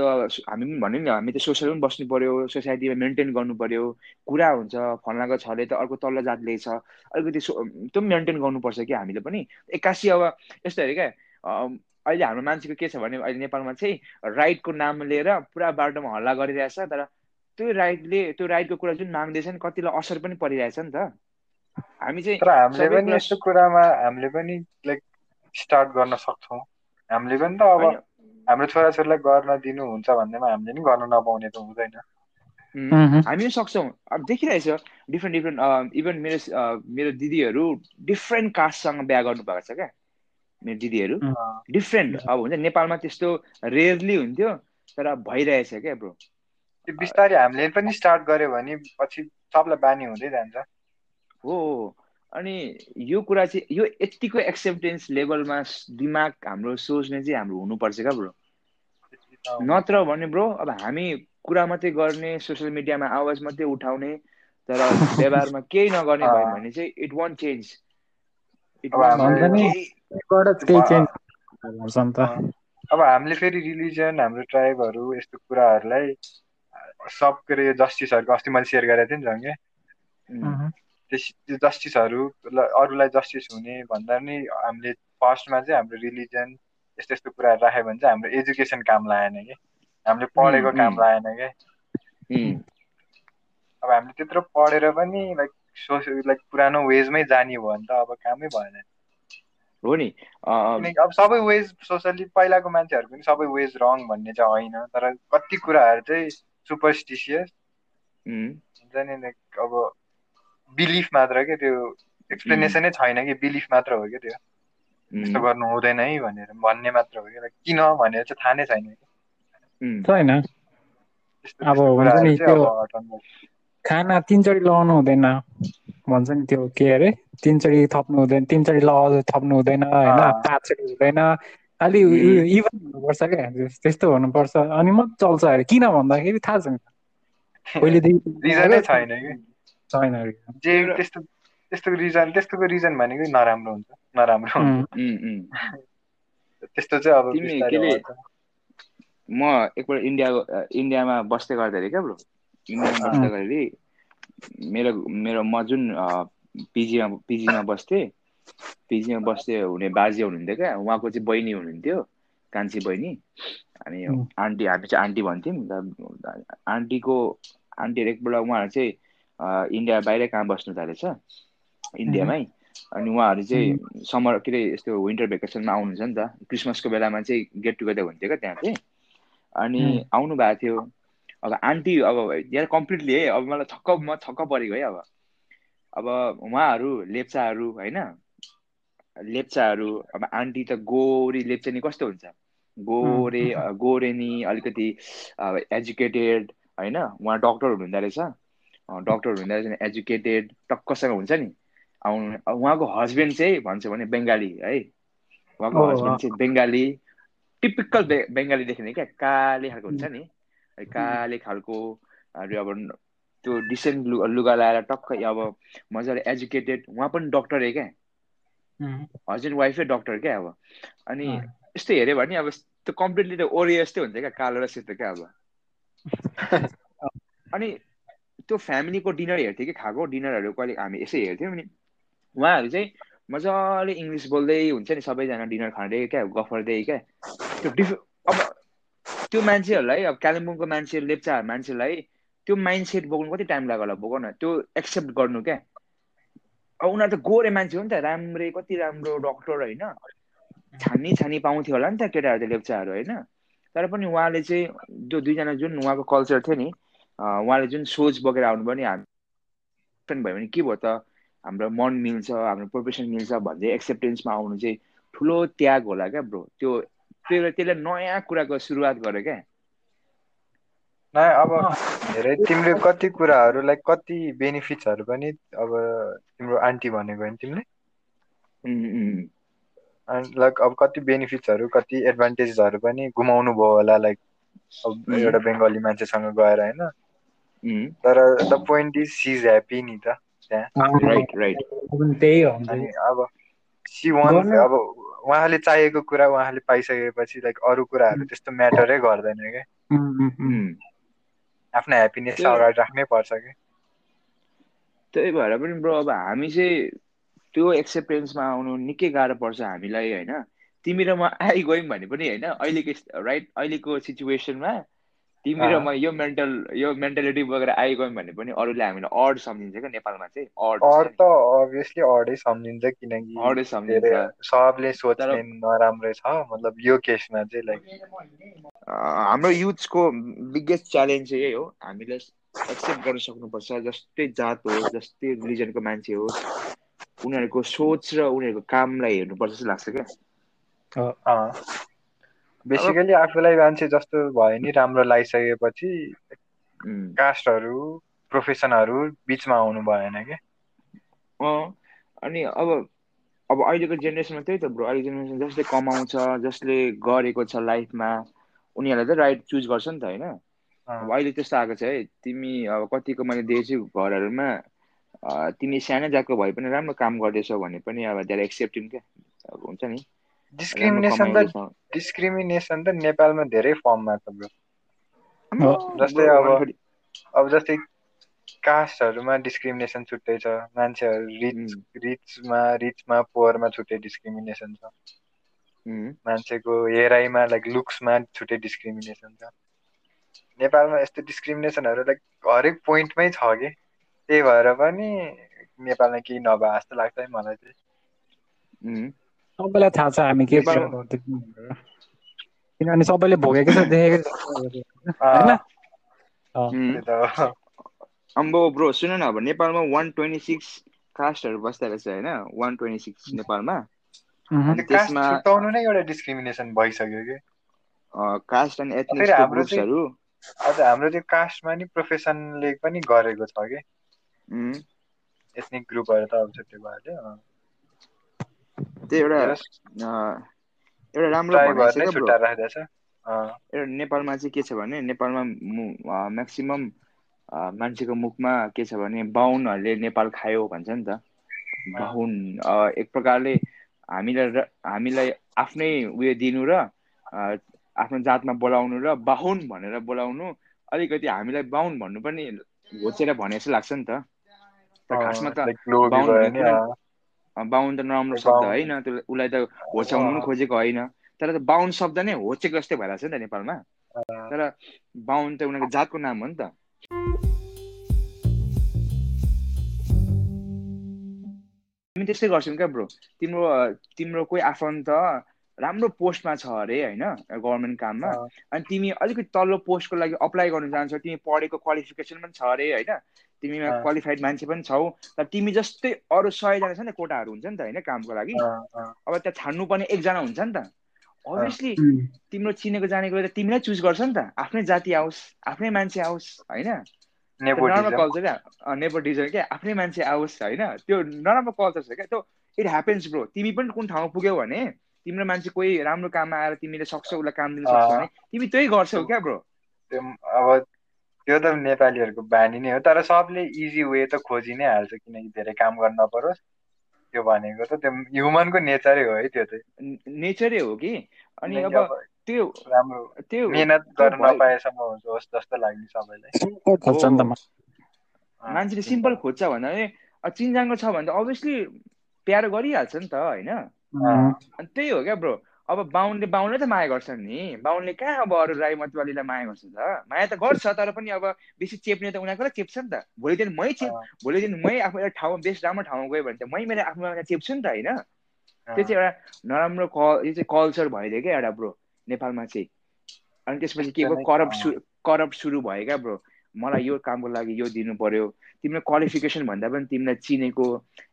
हामी पनि भन्यो नि हामी त सोसियल पनि बस्नु पऱ्यो सोसाइटीमा मेन्टेन गर्नु पऱ्यो कुरा हुन्छ फलानाको छले त अर्को तल्लो जातले छ अलिकति त्यो पनि मेन्टेन गर्नुपर्छ कि हामीले पनि। एक्कासी अब यस्तो हेऱ्यो क्या अहिले हाम्रो मान्छेको के छ भने अहिले नेपालमा चाहिँ राइटको नाम लिएर पुरा बाटोमा हल्ला गरिरहेछ तर त्यो राइटले त्यो राइटको कुरा जुन माग्दैछ नि कतिलाई असर पनि परिरहेछ नि त। हामी चाहिँ तर हामीले पनि यस्तो कुरामा हामीले पनि लाइक स्टार्ट गर्न सक्छौँ। हामीले पनि त अब हाम्रो छोराछोरीलाई गर्न दिनु हुन्छ भन्दैमा हामीले नि गर्न नपाउने त हुँदैन। हामी पनि सक्छौँ। अब देखिरहेछ डिफ्रेन्ट डिफ्रेन्ट इभन मेरो मेरो दिदीहरू डिफ्रेन्ट कास्टसँग बिहा गर्नुभएको छ क्या। मेरो दिदीहरू डिफ्रेन्ट अब हुन्छ नेपालमा त्यस्तो रेयरली हुन्थ्यो तर भइरहेछ क्या ब्रो त्यो बिस्तारै हामीले पनि स्टार्ट गऱ्यो भने पछि सबलाई बानी हुँदै जान्छ। हो अनि यो कुरा चाहिँ यो यतिको एक्सेप्टेन्स लेभलमा दिमाग हाम्रो सोच्ने चाहिँ हाम्रो हुनुपर्छ क्या ब्रो। नत्र भने ब्रो अब हामी कुरा मात्रै गर्ने सोसियल मिडियामा आवाज मात्रै उठाउने तर (laughs) व्यवहारमा केही नगर्ने भयो भने चाहिँ इट वन्ट चेन्ज अब हामीले फेरि रिलिजन हाम्रो ट्राइबहरू यस्तो कुराहरूलाई सब के अरे जस्टिसहरूको अस्ति मैले सेयर गरेको थिएँ नि झन् त्यो जस्टिसहरू अरूलाई जस्टिस हुने भन्दा नि हामीले फर्स्टमा चाहिँ हाम्रो रिलिजन यस्तो यस्तो कुराहरू राख्यो भने चाहिँ हाम्रो एजुकेसन काम लागेन कि। हामीले पढेको काम। लागेन कि। उम्, अब हामीले त्यत्रो पढेर पनि लाइक सोसियल लाइक पुरानो वेजमै जाने भयो भने त अब कामै भएन। हो नि। अब सबै वेज सोसली पहिलाको मान्छेहरू पनि सबै वेज रङ भन्ने चाहिँ होइन तर कति कुराहरू चाहिँ सुपरस्टिसियस हुन्छ नि लाइक अब बिलिफ मात्र के त्यो एक्सप्लेनेसनै छैन कि बिलिफ मात्र हो कि त्यो। यस्तो उम्, गर्नु हुँदैन है भनेर भन्ने मात्र हो कि। लाइक किन भनेर चाहिँ थाहा नै छैन कि। उम्, छैन। अब हुन्छ नि त्यो। खाना तिनचोटि लगाउनु हुँदैन। भन्छ नि त्यो के अरे? तिनचोटि थप्नु हुँदैन तिनचोटि लगाउँदा थप्नु हुँदैन होइन। पाँचचोटि हुँदैन। अलि। इभन हुनुपर्छ क्या। त्यस्तो हुनुपर्छ। अनि मात्र चल्छ अरे। किन भन्दाखेरि थाहा छैन। (laughs) पहिलेदेखि रिजनै छैन कि? छैन reason। जे एउटा- त्यस्तो त्यस्तो रिजन त्यस्तोको रिजन भनेको नराम्रो हुन्छ। नराम्रो हुन्छ। उम्, उम्, उम्। त्यस्तो चाहिँ अब तिमी बिस्तारै केले- आउँछ। म एकपल्ट इन्डिया इन्डियामा बस्दै गर्दाखेरि क्या ब्रो? इन्डियामा बस्दै गर्दाखेरि मेरो मेरो म जुन पिजीमा पिजीमा बस्थेँ पिजीमा बस्दै हुने बाजे हुनुहुन्थ्यो क्या उहाँको चाहिँ बहिनी हुनुहुन्थ्यो कान्छी बहिनी अनि. आन्टी हामी चाहिँ आन्टी भन्थ्यौँ आन्टीको आन्टीहरू एकपल्ट उहाँहरू चाहिँ इन्डिया बाहिरै कहाँ बस्नु थालेछ इन्डियामै अनि उहाँहरू चाहिँ समर के अरे यस्तो विन्टर भेकेसनमा आउनुहुन्छ नि त क्रिसमसको बेलामा चाहिँ गेट टुगेदर हुन्थ्यो क्या त्यहाँ चाहिँ अनि. आउनु भएको थियो अब आन्टी अब यहाँ कम्प्लिटली है अब मलाई छक्क म छक्क परेको है अब अब उहाँहरू लेप्चाहरू होइन लेप्चाहरू अब आन्टी त गोरी लेप्चानी कस्तो हुन्छ? गोरे गोरेनी अलिकति एजुकेटेड होइन? उहाँ डक्टर हुनुहुँदो रहेछ। डक्टर हुनुहुँदो रहेछ एजुकेटेड टक्कसँग हुन्छ नि? आउनु उहाँको हस्बेन्ड चाहिँ भन्छ भने बङ्गाली है? उहाँको हस्बेन्ड चाहिँ बङ्गाली टिपिकल बे बङ्गाली देख्ने क्या? काले खालको हुन्छ नि? है, काले खालको अब न- त्यो डिसेन्ट लुगा लुगा लगाएर टक्क अब मजाले एजुकेटेड उहाँ पनि डक्टरै क्या. हस्बेन्ड वाइफै डक्टर क्या अब। अनि। यस्तो हेऱ्यो भने अब त्यो कम्प्लिटली त ओरियो जस्तै हुन्छ क्या कालो र सेतो क्या अब। (laughs) अनि त्यो फ्यामिलीको डिनर हेर्थ्यो कि खाएको डिनरहरू कहिले हामी यसै हेर्थ्यौँ अनि उहाँहरू चाहिँ मजाले इङ्ग्लिस बोल्दै हुन्छ नि सबैजना डिनर खाँदै क्या गफ गर्दै क्या। त्यो डिफ अब त्यो मान्छेहरूलाई अब कालिम्पोङको मान्छे लेप्चा मान्छेलाई त्यो माइन्ड सेट बोक्नु कति टाइम लाग्यो होला बोक न त्यो एक्सेप्ट गर्नु क्या। अब उनीहरू त गोरे मान्छे हो नि त राम्रै कति राम्रो डक्टर होइन छानी छानी पाउँथ्यो होला नि त केटाहरू त लेप्चाहरू होइन तर पनि उहाँले चाहिँ त्यो दुईजना जुन उहाँको कल्चर थियो नि उहाँले जुन सोच बोकेर आउनुभयो नि हामी भयो भने के भयो त हाम्रो मन मिल्छ हाम्रो प्रोफेसन मिल्छ भन्दै एक्सेप्टेन्समा आउनु चाहिँ ठुलो त्याग होला क्या ब्रो त्यो त्यसले त्यसले नयाँ कुराको सुरुवात गर्यो क्या न अब धेरै तिमीले कति कुराहरू लाइक कति बेनिफिट्सहरू पनि अब तिम्रो आन्टी भनेको होइन तिमीले? लाइक अब कति बेनिफिट्सहरू कति एडभान्टेजेसहरू पनि गुमाउनु भयो होला लाइक अब. एउटा बङ्गाली मान्छेसँग गएर होइन? तर the point is she is happy नि त राइट राइट पनि त्यही हुन्छ अनि अब सी वान अब उहाँले चाहिएको कुरा उहाँले पाइसकेपछि लाइक अरू कुराहरू त्यस्तो म्याटरै गर्दैन क्या. आफ्नो ह्याप्पिनेस अगाडि राख्नै पर्छ कि? त्यही भएर पनि ब्रो अब हामी चाहिँ त्यो एक्सेप्टेन्समा आउनु निकै गाह्रो पर्छ हामीलाई होइन? तिमी र म आइगयौँ भने पनि होइन? अहिलेको राइट अहिलेको सिचुएसनमा तिमी र। म यो मेन्टल यो मेन्टालिटी बोकेर आइगयौँ भने पनि अरूले हामीलाई अड सम्झिन्छ क्या नेपालमा चाहिँ। अड अड त अभियसली अडै सम्झिन्छ किनकि अडै सम्झिन्छ। सबले सोच्ने नराम्रै छ मतलब यो केसमा चाहिँ लाइक हाम्रो युथ्सको बिगेस्ट च्यालेन्ज चाहिँ यही हो। हामीले एक्सेप्ट गर्न सक्नुपर्छ जस्तै जात होस् जस्तै रिलिजनको मान्छे होस् उनीहरूको सोच र उनीहरूको कामलाई हेर्नुपर्छ जस्तो लाग्छ क्या। बेसिकली आफूलाई मान्छे जस्तो भयो नि राम्रो लगाइसकेपछि उम्. कास्टहरू प्रोफेसनहरू बिचमा आउनु भएन कि? अँ। अनि अब अब अहिलेको जेनेरेसनमा त्यही त ब्रो। अहिलेको जेनेरेसन जसले कमाउँछ जसले गरेको छ लाइफमा। उनीहरूलाई त राइट चुज गर्छ नि त होइन? अब अहिले त्यस्तो आएको छ है तिमी अब कतिको मैले देखेछु घरहरूमा अँ, तिमी सानै जातको भए पनि राम्रो काम गर्दैछौ भने पनि अब धेरै एक्सेप्टिङ क्या। अब हुन्छ नि। डिस्क्रिमिनेसन त डिस्क्रिमिनेसन त नेपालमा धेरै फर्ममा छ ब्रो। जस्तै अब- अब जस्तै कास्टहरूमा डिस्क्रिमिनेसन छुट्टै छ मान्छेहरू रिच रिचमा रिचमा पुवरमा छुट्टै डिस्क्रिमिनेसन छ। मान्छेको हेराइमा लाइक लुक्समा छुट्टै डिस्क्रिमिनेसन छ। नेपालमा यस्तो डिस्क्रिमिनेसनहरू लाइक हरेक पोइन्टमै छ कि? त्यही भएर पनि नेपालमा केही नभए जस्तो लाग्छ है मलाई चाहिँ। उम्, सबैलाई थाहा छ हामी के किनभने सबैले भोगेकै छ देखेकै छ। हो। अम्बो ब्रो सुन न अब नेपालमा वान ट्वेन्टी सिक्स कास्टहरू बस्दो रहेछ होइन? वान ट्वेन्टी सिक्स नेपालमा। त्यसमा- छुट्याउनु नै एउटा डिस्क्रिमिनेसन भइसक्यो कि? कास्ट एन्ड फेरि एथनिक्सको हाम्रो चाहिँ- ग्रुप्सहरू अझ हाम्रो त्यो कास्टमा नि प्रोफेसनले पनि गरेको छ कि? एथनिक ग्रुपहरू त अब छुट्टै भइहाल्यो अँ। त्यो एउटा एउटा राम्रो एउटा नेपालमा चाहिँ के छ भने नेपालमा म्याक्सिमम् मान्छेको मुखमा के छ भने बाहुनहरूले नेपाल खायो भन्छ नि त। बाहुन अँ, एक प्रकारले हामीलाई र- हामीलाई आफ्नै उयो दिनु र आफ्नो जातमा बोलाउनु र बाहुन भनेर बोलाउनु अलिकति हामीलाई बाहुन भन्नु पनि घोचेर भने जस्तो लाग्छ नि त। खासमा त बाहुन त नराम्रो शब्द होइन त्यो उसलाई त होच्याउनु पनि। खोजेको होइन। तर त बाहुन शब्द नै होचेको जस्तै भइरहेको छ नि त नेपालमा। तर बाहुन त उनीहरूको जातको नाम हो नि त। हामी त्यस्तै गर्छौँ क्या ब्रो। तिम्रो तिम्रो कोही आफन्त राम्रो पोस्टमा छ अरे होइन? गभर्मेन्ट काममा। अनि तिमी अलिकति तल्लो पोस्टको लागि अप्लाई गर्नु चाहन्छौ तिमी पढेको क्वालिफिकेसन पनि छ अरे होइन? तिमीमा। क्वालिफाइड मान्छे पनि छौ। तर तिमी जस्तै अरू सयजना छ नि कोटाहरू हुन्छ नि त होइन कामको लागि? अब त्यहाँ छान्नुपर्ने एकजना हुन्छ नि त। अभियसली तिम्रो चिनेको जानेको त तिमीलाई चुज गर्छ नि त। आफ्नै जाति आओस् आफ्नै मान्छे आओस् होइन? नराम्रो कल्चर क्या नेपोटिजम क्या आफ्नै मान्छे आओस् होइन त्यो नराम्रो कल्चर छ क्या त्यो इट ह्यापन्स ब्रो तिमी पनि कुन ठाउँमा पुग्यौ भने तिम्रो मान्छे कोही राम्रो काममा आएर तिमीले सक्छौ उसलाई काम दिन सक्छौ। भने तिमी त्यही गर्छौ क्या ब्रो अब त्यो त नेपालीहरूको बानी नै हो तर सबले इजी वे त खोजि नै हाल्छ किनकि धेरै काम गर्न नपरोस्। त्यो भनेको त त्यो ह्युमनको नेचरै हो है त्यो चाहिँ नेचरै हो कि? अनि अब त्यो राम्रो त्यो मिहिनेत गर्न नपाएसम्म हुन्छ होस् जस्तो लाग्ने सबैलाई। मान्छेले सिम्पल। खोज्छ भन्दा चिनजानको छ भने त अभियसली प्यारो गरिहाल्छ नि त होइन? अनि त्यही हो क्या ब्रो। अब बाहुनले बाहुनले त माया गर्छ नि। बाहुनले कहाँ अब अरू राई मतवालीलाई माया गर्छ त? माया त गर्छ तर पनि अब बेसी चेप्ने त उनीहरूको चेप्छ नि त। भोलि दिन मै चेप भोलि दिन मै आफ्नो एउटा ठाउँमा बेस्ट राम्रो ठाउँमा गयो भने त मै मेरो आफ्नो चेप्छु नि त होइन? त्यो चाहिँ एउटा नराम्रो क यो चाहिँ कल्चर भइदियो क्या एउटा ब्रो। नेपालमा चाहिँ। अनि त्यसपछि के भयो? करप्ट अँ। सु करप्ट सुरु भयो क्या ब्रो मलाई (laughs) यो कामको लागि यो दिनु पर्यो तिम्रो क्वालिफिकेसन भन्दा पनि तिमीलाई चिनेको।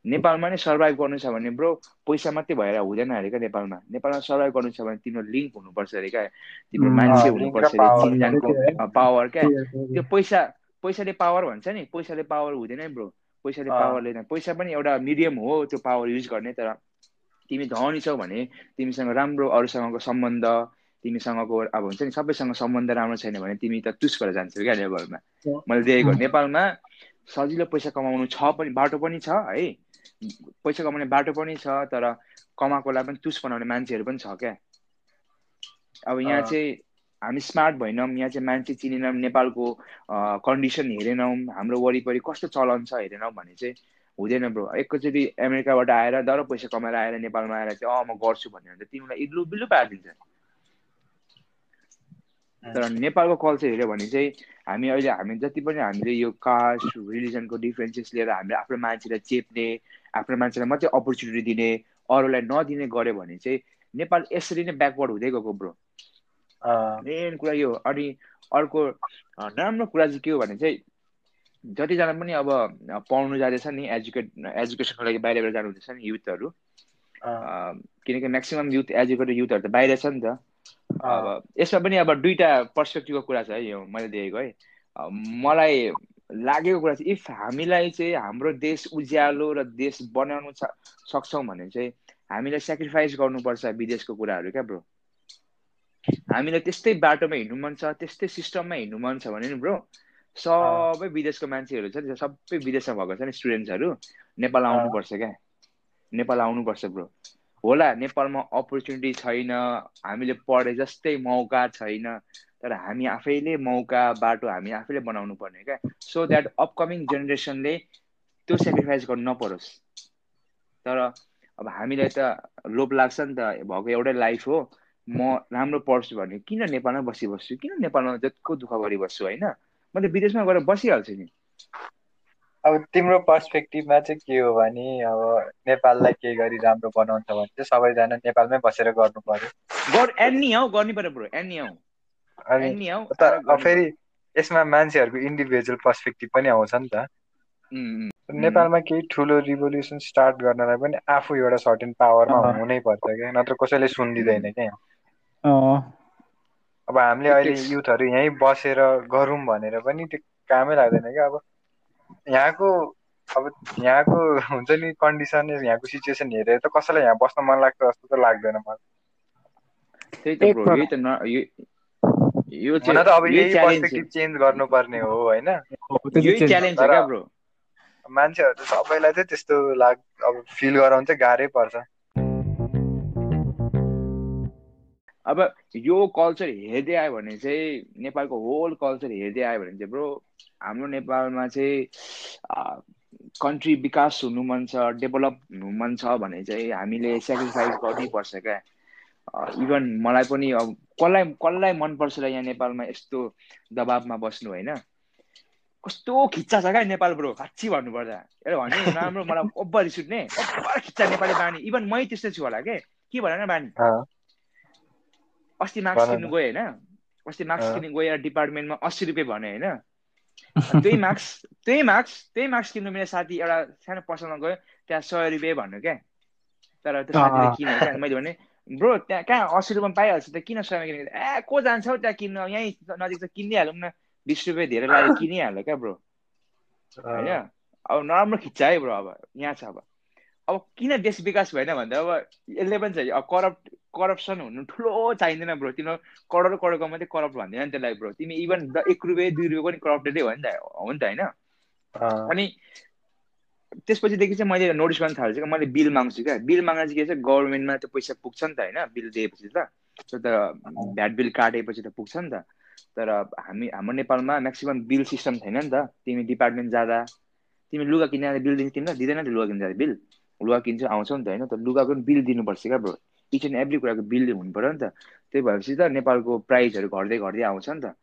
नेपालमा नै सर्भाइभ गर्नु छ भने ब्रो पैसा मात्रै भएर हुँदैन अरे क्या नेपालमा। नेपालमा सर्भाइभ गर्नु छ भने तिम्रो लिङ्क हुनुपर्छ अरे क्या। तिम्रो मान्छे हुनुपर्छ अरे चिनजानको। पावर क्या। त्यो। पैसा पैसाले पावर भन्छ नि। पैसाले पावर हुँदैन ब्रो पैसाले। पावर लिँदैन। पैसा पनि एउटा मिडियम हो त्यो पावर युज गर्ने। तर तिमी धनी छौ भने तिमीसँग राम्रो अरूसँगको सम्बन्ध तिमीसँगको अब हुन्छ नि सबैसँग सम्बन्ध राम्रो छैन भने तिमी त तुस भएर जान्छौ क्या लेभलमा मैले देखेको नेपालमा सजिलो पैसा कमाउनु छ पनि बाटो पनि छ है। पैसा कमाउने बाटो पनि छ तर कमाएकोलाई पनि तुस बनाउने मान्छेहरू पनि छ क्या। अब यहाँ। चाहिँ हामी स्मार्ट भएनौँ यहाँ चाहिँ मान्छे चिनेनौँ नेपालको कन्डिसन हेरेनौँ हाम्रो वरिपरि कस्तो चलन छ हेरेनौँ भने चाहिँ हुँदैन ब्रो। एकैचोटि अमेरिकाबाट आएर डर पैसा कमाएर आएर नेपालमा आएर चाहिँ अँ म गर्छु भन्यो भने त तिमीलाई इल्लु बिल्लु पारिदिन्छ। तर नेपालको कल्चर हेऱ्यो भने चाहिँ हामी अहिले हामी जति पनि हामीले यो कास्ट रिलिजनको डिफ्रेन्सेस लिएर हामीले आफ्नो मान्छेलाई चेप्ने आफ्नो मान्छेलाई मात्रै अपर्च्युनिटी दिने अरूलाई नदिने गऱ्यो भने चाहिँ नेपाल यसरी नै ब्याकवर्ड हुँदै गएको ब्रो मेन कुरा यो अनि अर्को नराम्रो कुरा चाहिँ के हो भने चाहिँ जतिजना पनि अब पढ्नु जाँदैछ नि एजुकेट एजुकेसनको लागि बाहिर बाहिर जानु हुँदैछ नि युथहरू किनकि म्याक्सिमम् युथ एजुकेटेड युथहरू त बाहिर छ नि त। यसमा पनि अब दुईटा पर्सपेक्टिभको कुरा छ है यो मैले देखेको है। मलाई लागेको कुरा चाहिँ इफ हामीलाई चाहिँ हाम्रो देश उज्यालो र देश बनाउनु सक्छौँ भने चाहिँ हामीलाई सेक्रिफाइस गर्नुपर्छ विदेशको कुराहरू क्या ब्रो हामीलाई त्यस्तै बाटोमा हिँड्नु मन छ त्यस्तै सिस्टममा हिँड्नु मन छ भने नि ब्रो सबै विदेशको मान्छेहरू छ नि सबै विदेशमा भएको छ नि स्टुडेन्ट्सहरू नेपाल। आउनुपर्छ क्या? नेपाल आउनुपर्छ ब्रो होला नेपालमा अपर्च्युनिटी छैन हामीले पढे जस्तै मौका छैन तर हामी आफैले मौका बाटो हामी आफैले बनाउनु पर्ने क्या। सो द्याट अपकमिङ जेनेरेसनले त्यो सेक्रिफाइस गर्नु नपरोस्। तर अब हामीलाई त लोभ लाग्छ नि त भएको एउटै लाइफ हो। म राम्रो पढ्छु भने किन नेपालमा बसिबस्छु किन नेपालमा जतिको दुःख गरिबस्छु होइन? म त विदेशमा गएर बसिहाल्छु नि। अब तिम्रो पर्सपेक्टिभमा चाहिँ के हो भने अब नेपाललाई केही गरी राम्रो बनाउँछ भने चाहिँ सबैजना नेपालमै बसेर गर्नु पर्यो। गर एन्नी हौ गर्नु पर्यो ब्रो एन्नी हौ। अनि एन्नी हौ त अब फेरि यसमा मान्छेहरूको इन्डिभिजुअल पर्सपेक्टिभ पनि आउँछ नि त। नेपालमा केही ठुलो रिभोल्युसन स्टार्ट गर्नलाई पनि आफू एउटा सर्टेन पावरमा। हुनै पर्छ क्या नत्र कसैले सुनिदिँदैन क्या। अँ, अब हामीले अहिले. युथहरू यहीँ बसेर गरौँ भनेर पनि त्यो कामै लाग्दैन क्या अब यहाँको अब यहाँको हुन्छ नि कन्डिसन यहाँको सिचुएसन हेरेर त कसैलाई यहाँ बस्न मन लाग्छ जस्तो त लाग्दैन मलाई। त्यही त ब्रो यही त न यो यो हुन त अब चाहिँ यही पर्सपेक्टिभ चेन्ज गर्नुपर्ने हो होइन? हो, चाहिँ यही च्यालेन्ज तर- क्या ब्रो? मान्छेहरू सबैलाई चाहिँ त्यस्तो लाग अब फिल गराउनु चाहिँ गाह्रै पर्छ। अब यो कल्चर हेर्दै आयो भने चाहिँ नेपालको होल कल्चर हेर्दै आयो भने चाहिँ ब्रो हाम्रो नेपालमा चाहिँ कन्ट्री विकास हुनु मन छ डेभलप हुनु मन छ भने चाहिँ हामीले सेक्रिफाइस गर्नैपर्छ क्या। इभन मलाई पनि अब कसलाई कसलाई मनपर्छ र यहाँ नेपालमा यस्तो दबाबमा बस्नु होइन? कस्तो खिच्चा छ क्या नेपाल ब्रो साँच्ची भन्नुपर्दा। एउटा भन्यो नि राम्रो मलाई ओभर रिस उठ्ने खिच्चा नेपाली बानी। इभन मै त्यस्तै छु होला के? के भन न बानी? अस्ति मार्क्स भन। किन्नु गएँ होइन? अस्ति मार्क्स। किन्नु गएर डिपार्टमेन्टमा अस्सी रुपियाँ भने होइन? त्यही मार्क्स त्यही मार्क्स त्यही मार्क्स किन्नु मेरो साथी एउटा सानो पसलमा गयो त्यहाँ सय रुपियाँ भन्नु क्या। तर त्यो साथीले क्या। मैले भने ब्रो त्यहाँ कहाँ अस्सी रुपियाँमा पाइहाल्छ त? किन सयमा किनेको? ए को जान्छ हौ त्यहाँ किन्नु? यहीँ नजिक त किनिहालौँ न। बिस रुपियाँ धेरै लाग्यो (laughs) किनिहाल्यो क्या ब्रो। होइन? अब नराम्रो खिच्छ है ब्रो अब। यहाँ छ अब। अब किन देश विकास भएन भन्दा अब यसले पनि छ अब करप्ट करप्सन हुनु ठुलो चाहिँदैन ब्रो तिम्रो करोड करोडको मात्रै करप्ट भन्दैन नि त्यसलाई ब्रो तिमी इभन एक रुपियाँ दुई रुपियाँ पनि करप्टेडै हो नि त हो नि त होइन? अनि त्यसपछिदेखि चाहिँ मैले नोटिस गर्न थाल्छु क्या मैले बिल माग्छु क्या। बिल माग्दा चाहिँ के छ गभर्मेन्टमा त्यो पैसा पुग्छ नि त होइन बिल दिएपछि त। त्यो त भ्याट बिल काटेपछि त पुग्छ नि त। तर हामी हाम्रो नेपालमा म्याक्सिमम् बिल सिस्टम छैन नि त। तिमी डिपार्टमेन्ट जाँदा तिमी लुगा किनेर बिल दिन्छ तिमीलाई दिँदैन नि लुगा किन्दा बिल। लुगा किन्छ आउँछौ नि त होइन। त लुगाको पनि बिल दिनुपर्छ क्या ब्रो इच एन्ड एभ्री कुराको बिल हुनु पऱ्यो नि त। त्यही भएपछि त नेपालको प्राइसहरू घट्दै घट्दै आउँछ नि त।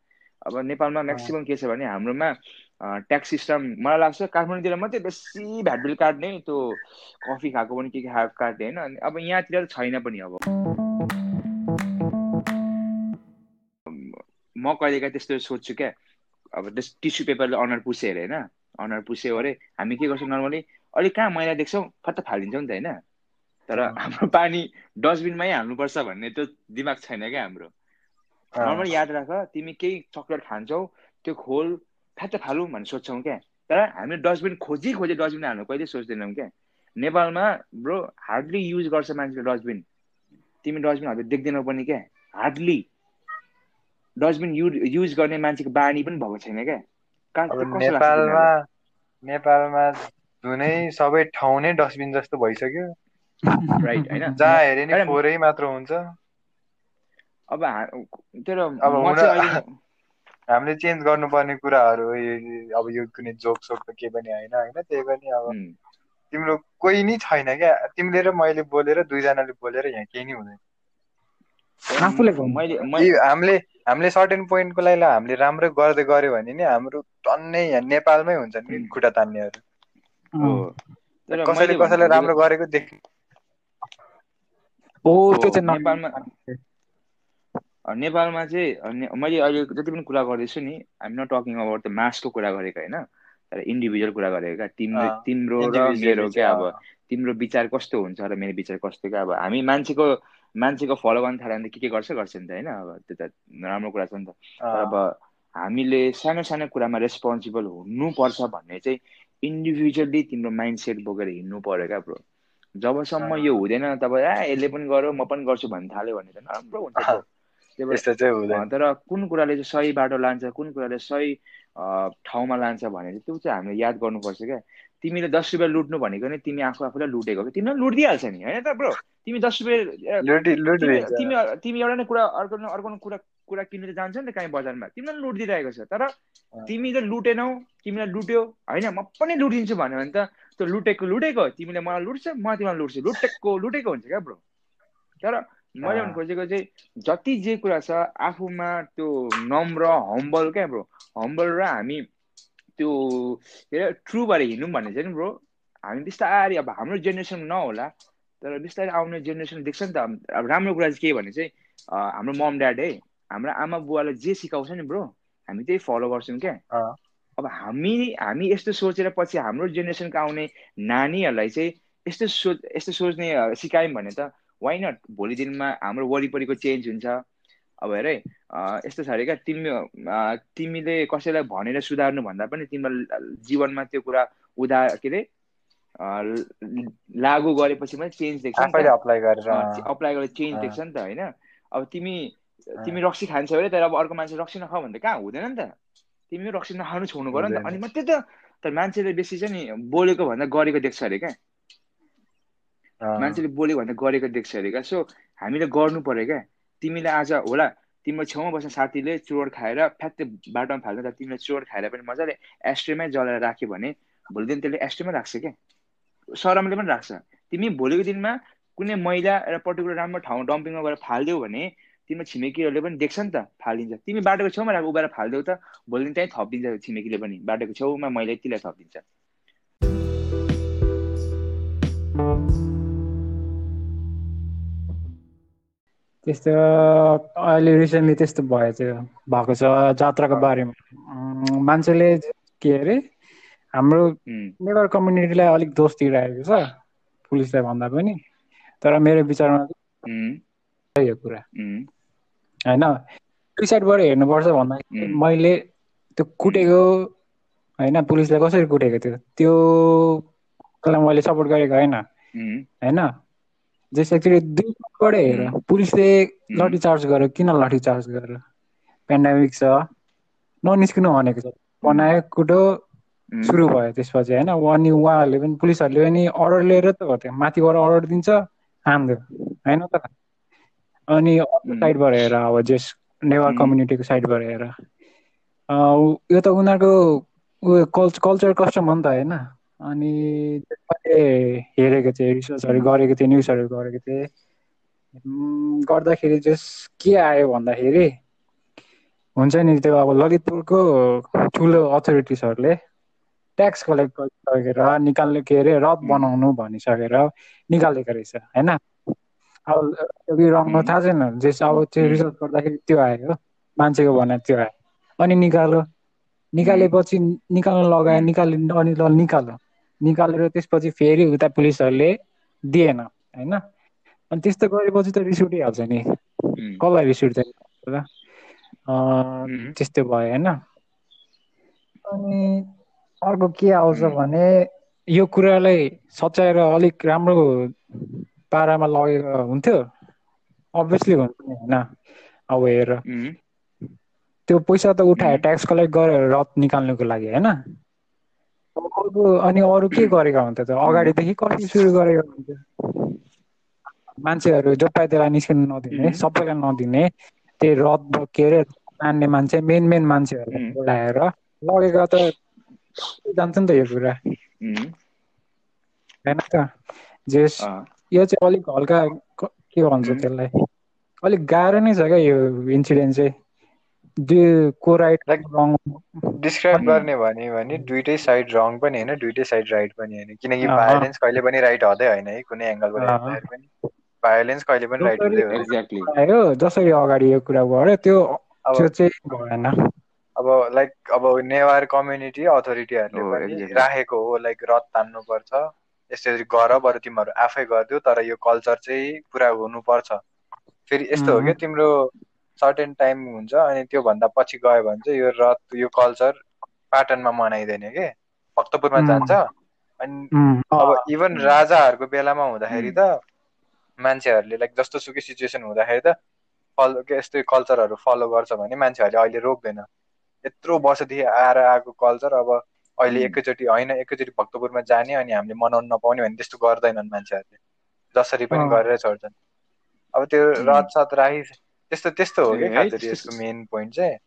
अब नेपालमा म्याक्सिमम् के छ भने हाम्रोमा ट्याक्स सिस्टम मलाई लाग्छ काठमाडौँतिर मात्रै बेसी भ्याट बिल काट्ने त्यो कफी खाएको पनि के के खाएको काट्ने होइन। अब यहाँतिर त छैन पनि अब। म कहिलेकाहीँ त्यस्तो सोध्छु क्या। अब त्यस टिस्यु पेपरले अनुहार पुस्यो अरे होइन। अनुहार पुस्यो अरे हामी के गर्छौँ नर्मली अलिक कहाँ मैला देख्छौँ? फत्त फालिदिन्छौँ नि त होइन। तर। हाम्रो पानी डस्टबिनमै हाल्नुपर्छ भन्ने त्यो दिमाग छैन क्या हाम्रो। नर्मली याद राख तिमी केही चक्लेट खान्छौ त्यो खोल फ्याट्ट फालौँ भनेर सोध्छौँ क्या। तर हामीले डस्टबिन खोजी खोजी डस्टबिन हाल्नु कहिले सोच्दैनौँ क्या। नेपालमा ब्रो हार्डली युज गर्छ मान्छेले डस्टबिन। तिमी डस्टबिन देख्दैनौ पनि क्या। हार्डली डस्टबिन युज युज गर्ने मान्छेको बानी पनि भएको छैन क्या। नेपालमा? नेपालमा जुनै सबै ठाउँ नै डस्टबिन जस्तो भइसक्यो। राइट होइन जहाँ हेरे नि फोहोरै मात्र हुन्छ अब तर अब म हुन- चाहिँ अहिले (laughs) हामीले चेन्ज गर्नुपर्ने कुराहरू अब यो कुनै जोक सोक त केही पनि होइन होइन? त्यही पनि अब तिम्रो कोही नि छैन क्या? तिमीले र मैले बोलेर दुईजनाले बोलेर यहाँ केही नि हुँदैन। हामीले हामीले सर्टेन पोइन्टको लागि हामीले राम्रो गर्दै गऱ्यो भने नि हाम्रो टन्नै यहाँ नेपालमै हुन्छ नि. खुट्टा तान्नेहरू। कसैले मैले कसैले भनेको राम्रो गरेको देख त्यो चाहिँ नेपालमा नेपालमा चाहिँ मैले अहिले जति पनि कुरा गर्दैछु नि I'm not talking about the मासको कुरा गरेको होइन? तर इन्डिभिजुअल कुरा गरेको क्या तिम्रो तिम्रो र मेरो क्या अब तिम्रो विचार कस्तो हुन्छ र मेरो विचार कस्तो क्या अब हामी मान्छेको मान्छेको फलो गर्न थाल्यो भने त के के गर्छ गर्छ नि त होइन? अब त्यो त राम्रो कुरा छ नि त। तर अब हामीले सानो सानो कुरामा रेस्पोन्सिबल हुनुपर्छ भन्ने चाहिँ इन्डिभिजुअली तिम्रो माइन्ड सेट बोकेर हिँड्नु पर्यो क्या ब्रो जबसम्म यो हुँदैन तब ए यसले पनि गर्यो म पनि गर्छु भन्नु थाल्यो भने त नराम्रो हुन्छ त्यही भएर तर कुन कुराले चाहिँ सही बाटो लान्छ कुन कुराले सही ठाउँमा लान्छ भने चाहिँ त्यो चाहिँ हामीले याद गर्नुपर्छ क्या। तिमीले दस रुपियाँ लुट्नु भनेको नि तिमी आफू आफूलाई लुटेको कि? तिमीलाई लुटिदिइहाल्छ नि होइन त ब्रो? तिमी दस रुपियाँ लुटी तिमी तिमी तिमी एउटा नै कुरा अर्को अर्को कुरा कुरा किन्नु त जान्छ नि त काहीँ बजारमा। तिमीलाई लुटिदिइरहेको छ। तर तिमीले लुटेनौ तिमीलाई लुट्यो होइन म पनि लुटिदिन्छु भन्यो भने त त्यो लुटेको लुटेको तिमीले मलाई लुट्छ म तिमीलाई लुट्छु। लुटेको लुटेको हुन्छ क्या ब्रो। तर मैले भन्नु खोजेको चाहिँ जति जे कुरा छ आफूमा त्यो नम्र हम्बल क्या ब्रो। हम्बल र हामी त्यो के अरे ट्रु भएर हिँड्नु भन्ने चाहिँ ब्रो। हामी बिस्तारै अब हाम्रो जेनेरेसन नहोला तर बिस्तारै आउने जेनेरेसन देख्छ नि त। अब राम्रो कुरा चाहिँ के भने चाहिँ हाम्रो मम ड्याड है हाम्रो आमा बुवाले जे सिकाउँछ नि ब्रो हामी त्यही फलो गर्छौँ क्या। अब हामी हामी यस्तो सोचेर पछि हाम्रो जेनेरेसनको आउने नानीहरूलाई चाहिँ यस्तो सोच यस्तो सोच्ने सिकायौँ भने त वाइ नट भोलि दिनमा हाम्रो वरिपरिको चेन्ज हुन्छ। अब हेर है यस्तो छ अरे क्या तिमी तिमीले कसैलाई भनेर सुधार्नु भन्दा पनि तिम्रो जीवनमा त्यो कुरा उदा के अरे लागु गरेपछि मात्रै चेन्ज देख्छ अप्लाई गरेर अप्लाई गरेर चेन्ज देख्छ नि त होइन? अब तिमी तिमी रक्सी खान्छौ अरे तर अब अर्को मान्छे रक्सी नखाऊ भने त कहाँ हुँदैन नि त। तिमी रक्सी नखानु छोड्नु गर नि त। अनि मात्रै त तर मान्छेले बेसी चाहिँ नि बोलेको भन्दा गरेको देख्छ अरे क्या। मान्छेले बोलेको भन्दा गरेको देख्छ अरे क्या। सो हामीले गर्नु पर्यो क्या। तिमीले आज होला तिम्रो छेउमा बस्ने साथीले चोर खाएर फ्याक्कै बाटोमा फाल्छ तर तिमीले चोर खाएर पनि मजाले एस्ट्रेमै जलाएर राख्यो भने भोलि दिन त्यसले एस्ट्रेमै राख्छ क्या। सरमले पनि राख्छ। तिमी भोलिको दिनमा कुनै मैला र पर्टिकुलर राम्रो ठाउँ डम्पिङमा गएर फालिदियो भने तिम्रो छिमेकीहरूले पनि देख्छ नि त फालिदिन्छ तिमी बाटोको छेउमा राखेर उभिएर फालिदेऊ त भोलि त्यहीँ थपिदिन्छ छिमेकीले पनि। बाटोको छेउमा मैला यतिलाई थपिदिन्छ त्यस्तो अहिले रिसेन्टली त्यस्तो भयो त्यो भएको छ जात्राको बारेमा। मान्छेले के अरे हाम्रो नेवार कम्युनिटीलाई अलिक दोष दिइरहेको छ पुलिसलाई भन्दा पनि। तर मेरो विचारमा यो कुरा। होइन? दुई साइडबाट हेर्नुपर्छ भन्दा मैले त्यो कुटेको होइन? पुलिसलाई कसरी कुटेको थियो त्यो मैले सपोर्ट गरेको होइन? होइन? जस एक्चुली दुई साइडबाट हेर। पुलिसले लठी चार्ज गर्यो। किन लठी चार्ज गर्यो? पेन्डामिक छ। ननिस्किनु भनेको छ। बनायो कुटो सुरु भयो त्यसपछि होइन? अनि उहाँहरूले पनि पुलिसहरूले पनि अर्डर लिएर त गर्थ्यो माथिबाट अर्डर दिन्छ हान्थ्यो होइन त? अनि अर्को साइडबाट हेर अब जेस नेवार कम्युनिटीको साइडबाट हेर यो त उनीहरूको उयो कल्च कल्चर कस्टम हो नि त होइन। अनि हेरेको थिएँ रिसर्चहरू गरेको थिएँ न्युजहरू गरेको थिएँ। गर्दाखेरि जस के आयो भन्दाखेरि हुन्छ नि त्यो अब ललितपुरको ठुलो अथोरिटिजहरूले ट्याक्स कलेक्ट गरिसकेर निकाल्ने के अरे रथ बनाउनु भनिसकेर निकालेको रहेछ होइन? रङ थाहा छैन। जेस अब त्यो रिसर्च गर्दाखेरि त्यो आयो। मान्छेको भनाइ त्यो आयो। अनि निकाल्यो निकालेपछि निकाल्न लगायो। निकाले अनि ल निकाल्यो। निकालेर त्यसपछि फेरि उता पुलिसहरूले दिएन होइन? अनि त्यस्तो गरेपछि त रिस उठिहाल्छ नि। कसलाई रिस उठ्छ त्यस्तो भयो होइन? अनि अर्को के आउँछ भने यो कुरालाई सच्याएर अलिक राम्रो पारामा लगेको हुन्थ्यो। अभियसली हुन्छ नि होइन? अब हेर त्यो पैसा त उठायो ट्याक्स कलेक्ट गरेर रथ निकाल्नुको लागि होइन? अर्को अनि अरू के गरेका हुन्थ्यो त? अगाडिदेखि कति सुरु गरेको हुन्थ्यो? मान्छेहरू जो पायो त्यसलाई निस्किनु नदिने सबैलाई नदिने त्यही रथ के अरे मान्ने मान्छे मेन मेन मान्छेहरूलाई बोलाएर लगेको त जान्छ नि त यो कुरा। होइन त? जेस यो चाहिँ अलिक हल्का के भन्छ त्यसलाई? अलिक गाह्रो नै छ क्या यो इन्सिडेन्ट चाहिँ। को राइट रङ डिस्क्राइब गर्ने भने भने दुइटै साइड रङ पनि होइन दुइटै साइड राइट पनि होइन। किनकि भायोलेन्स कहिले पनि राइट हुँदै होइन है कुनै एङ्गलबाट पनि भायोलेन्स कहिले पनि राइट हुँदै हो जसरी अगाडि यो कुरा भयो त्यो त्यो चाहिँ भएन। अब लाइक अब नेवार कम्युनिटी अथोरिटीहरूले पनि राखेको हो लाइक रथ तान्नुपर्छ। यसरी गर बरु तिमीहरू आफै गरिदियो तर यो कल्चर चाहिँ पुरा हुनुपर्छ। फेरि यस्तो हो क्या तिम्रो सर्टेन टाइम हुन्छ अनि त्योभन्दा पछि गयो भने चाहिँ यो रथ यो कल्चर पाटनमा मनाइँदैन के? भक्तपुरमा जान्छ अनि अब इभन राजाहरूको बेलामा हुँदाखेरि त मान्छेहरूले लाइक जस्तो सुकै सिचुएसन हुँदाखेरि त फलो यस्तै कल्चरहरू फलो गर्छ भने मान्छेहरूले अहिले रोक्दैन। यत्रो वर्षदेखि आएर आएको कल्चर अब अहिले एकैचोटि होइन एकैचोटि भक्तपुरमा जाने अनि हामीले मनाउनु नपाउने भने त्यस्तो गर्दैनन् मान्छेहरूले। जसरी पनि गरेर छोड्छन् अब त्यो रथ सथ राखी त्यस्तो त्यस्तो हो खासरी यसको मेन पोइन्ट चाहिँ।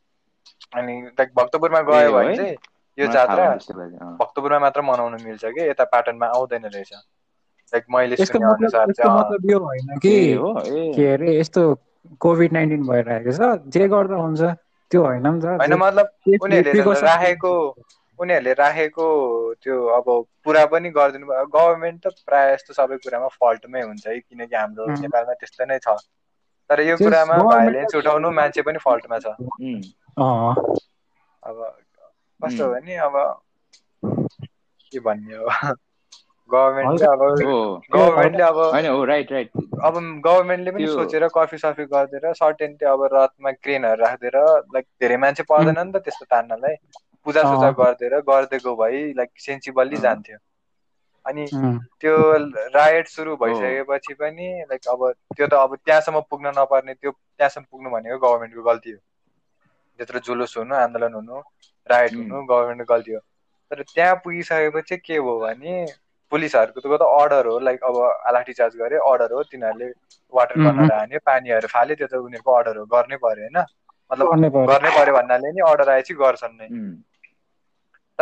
अनि लाइक भक्तपुरमा गयो भने चाहिँ यो जात्रा। भक्तपुरमा मात्र मनाउनु मिल्छ कि यता पाटनमा आउँदैन रहेछ। लाइक मैले सुने अनुसार चाहिँ कि के यस्तो कोभिड नाइन्टिन भइरहेको छ जे गर्दा हुन्छ त्यो होइन नि त। होइन मतलब उनीहरूले राखेको उनीहरूले राखेको त्यो अब पुरा पनि गरिदिनु भयो। गभर्मेन्ट त प्रायः जस्तो सबै कुरामा फल्टमै हुन्छ है किनकि हाम्रो. नेपालमा त्यस्तो नै छ। तर यो कुरामा भाइलेन्स उठाउनु मान्छे पनि फल्टमा छ। अब कस्तो हो. भने अब के भन्ने अब गभर्मेन्टले अब हो। गभर्मेन्टले अब होइन हो राइट राइट। अब गभर्मेन्टले पनि सोचेर कफी सफी गरिदिएर सर्टेन्टी अब रथमा क्रेनहरू राखिदिएर लाइक धेरै मान्छे पर्दैन नि त त्यस्तो तान्नलाई। पूजा सुजा अँ। गरिदिएर गरिदिएको भए लाइक सेन्सिबल्ली। जान्थ्यो अनि त्यो रायट सुरु भइसकेपछि पनि लाइक अब त्यो त अब त्यहाँसम्म पुग्न नपर्ने त्यो त्यहाँसम्म पुग्नु भनेको गभर्मेन्टको गल्ती हो त्यत्रो जुलुस हुनु आन्दोलन हुनु उम्. हुनु गभर्मेन्टको गल्ती हो तर त्यहाँ पुगिसकेपछि के भयो भने पुलिसहरूको त त अर्डर हो लाइक अब लाठीचार्ज गरे अर्डर हो तिनीहरूले वाटर. कलर हान्यो पानीहरू फाल्यो त्यो त उनीहरूको अर्डर हो गर्नै पर्यो होइन मतलब गर्नै पर्यो। भन्नाले नि अर्डर आएपछि गर्छन् नै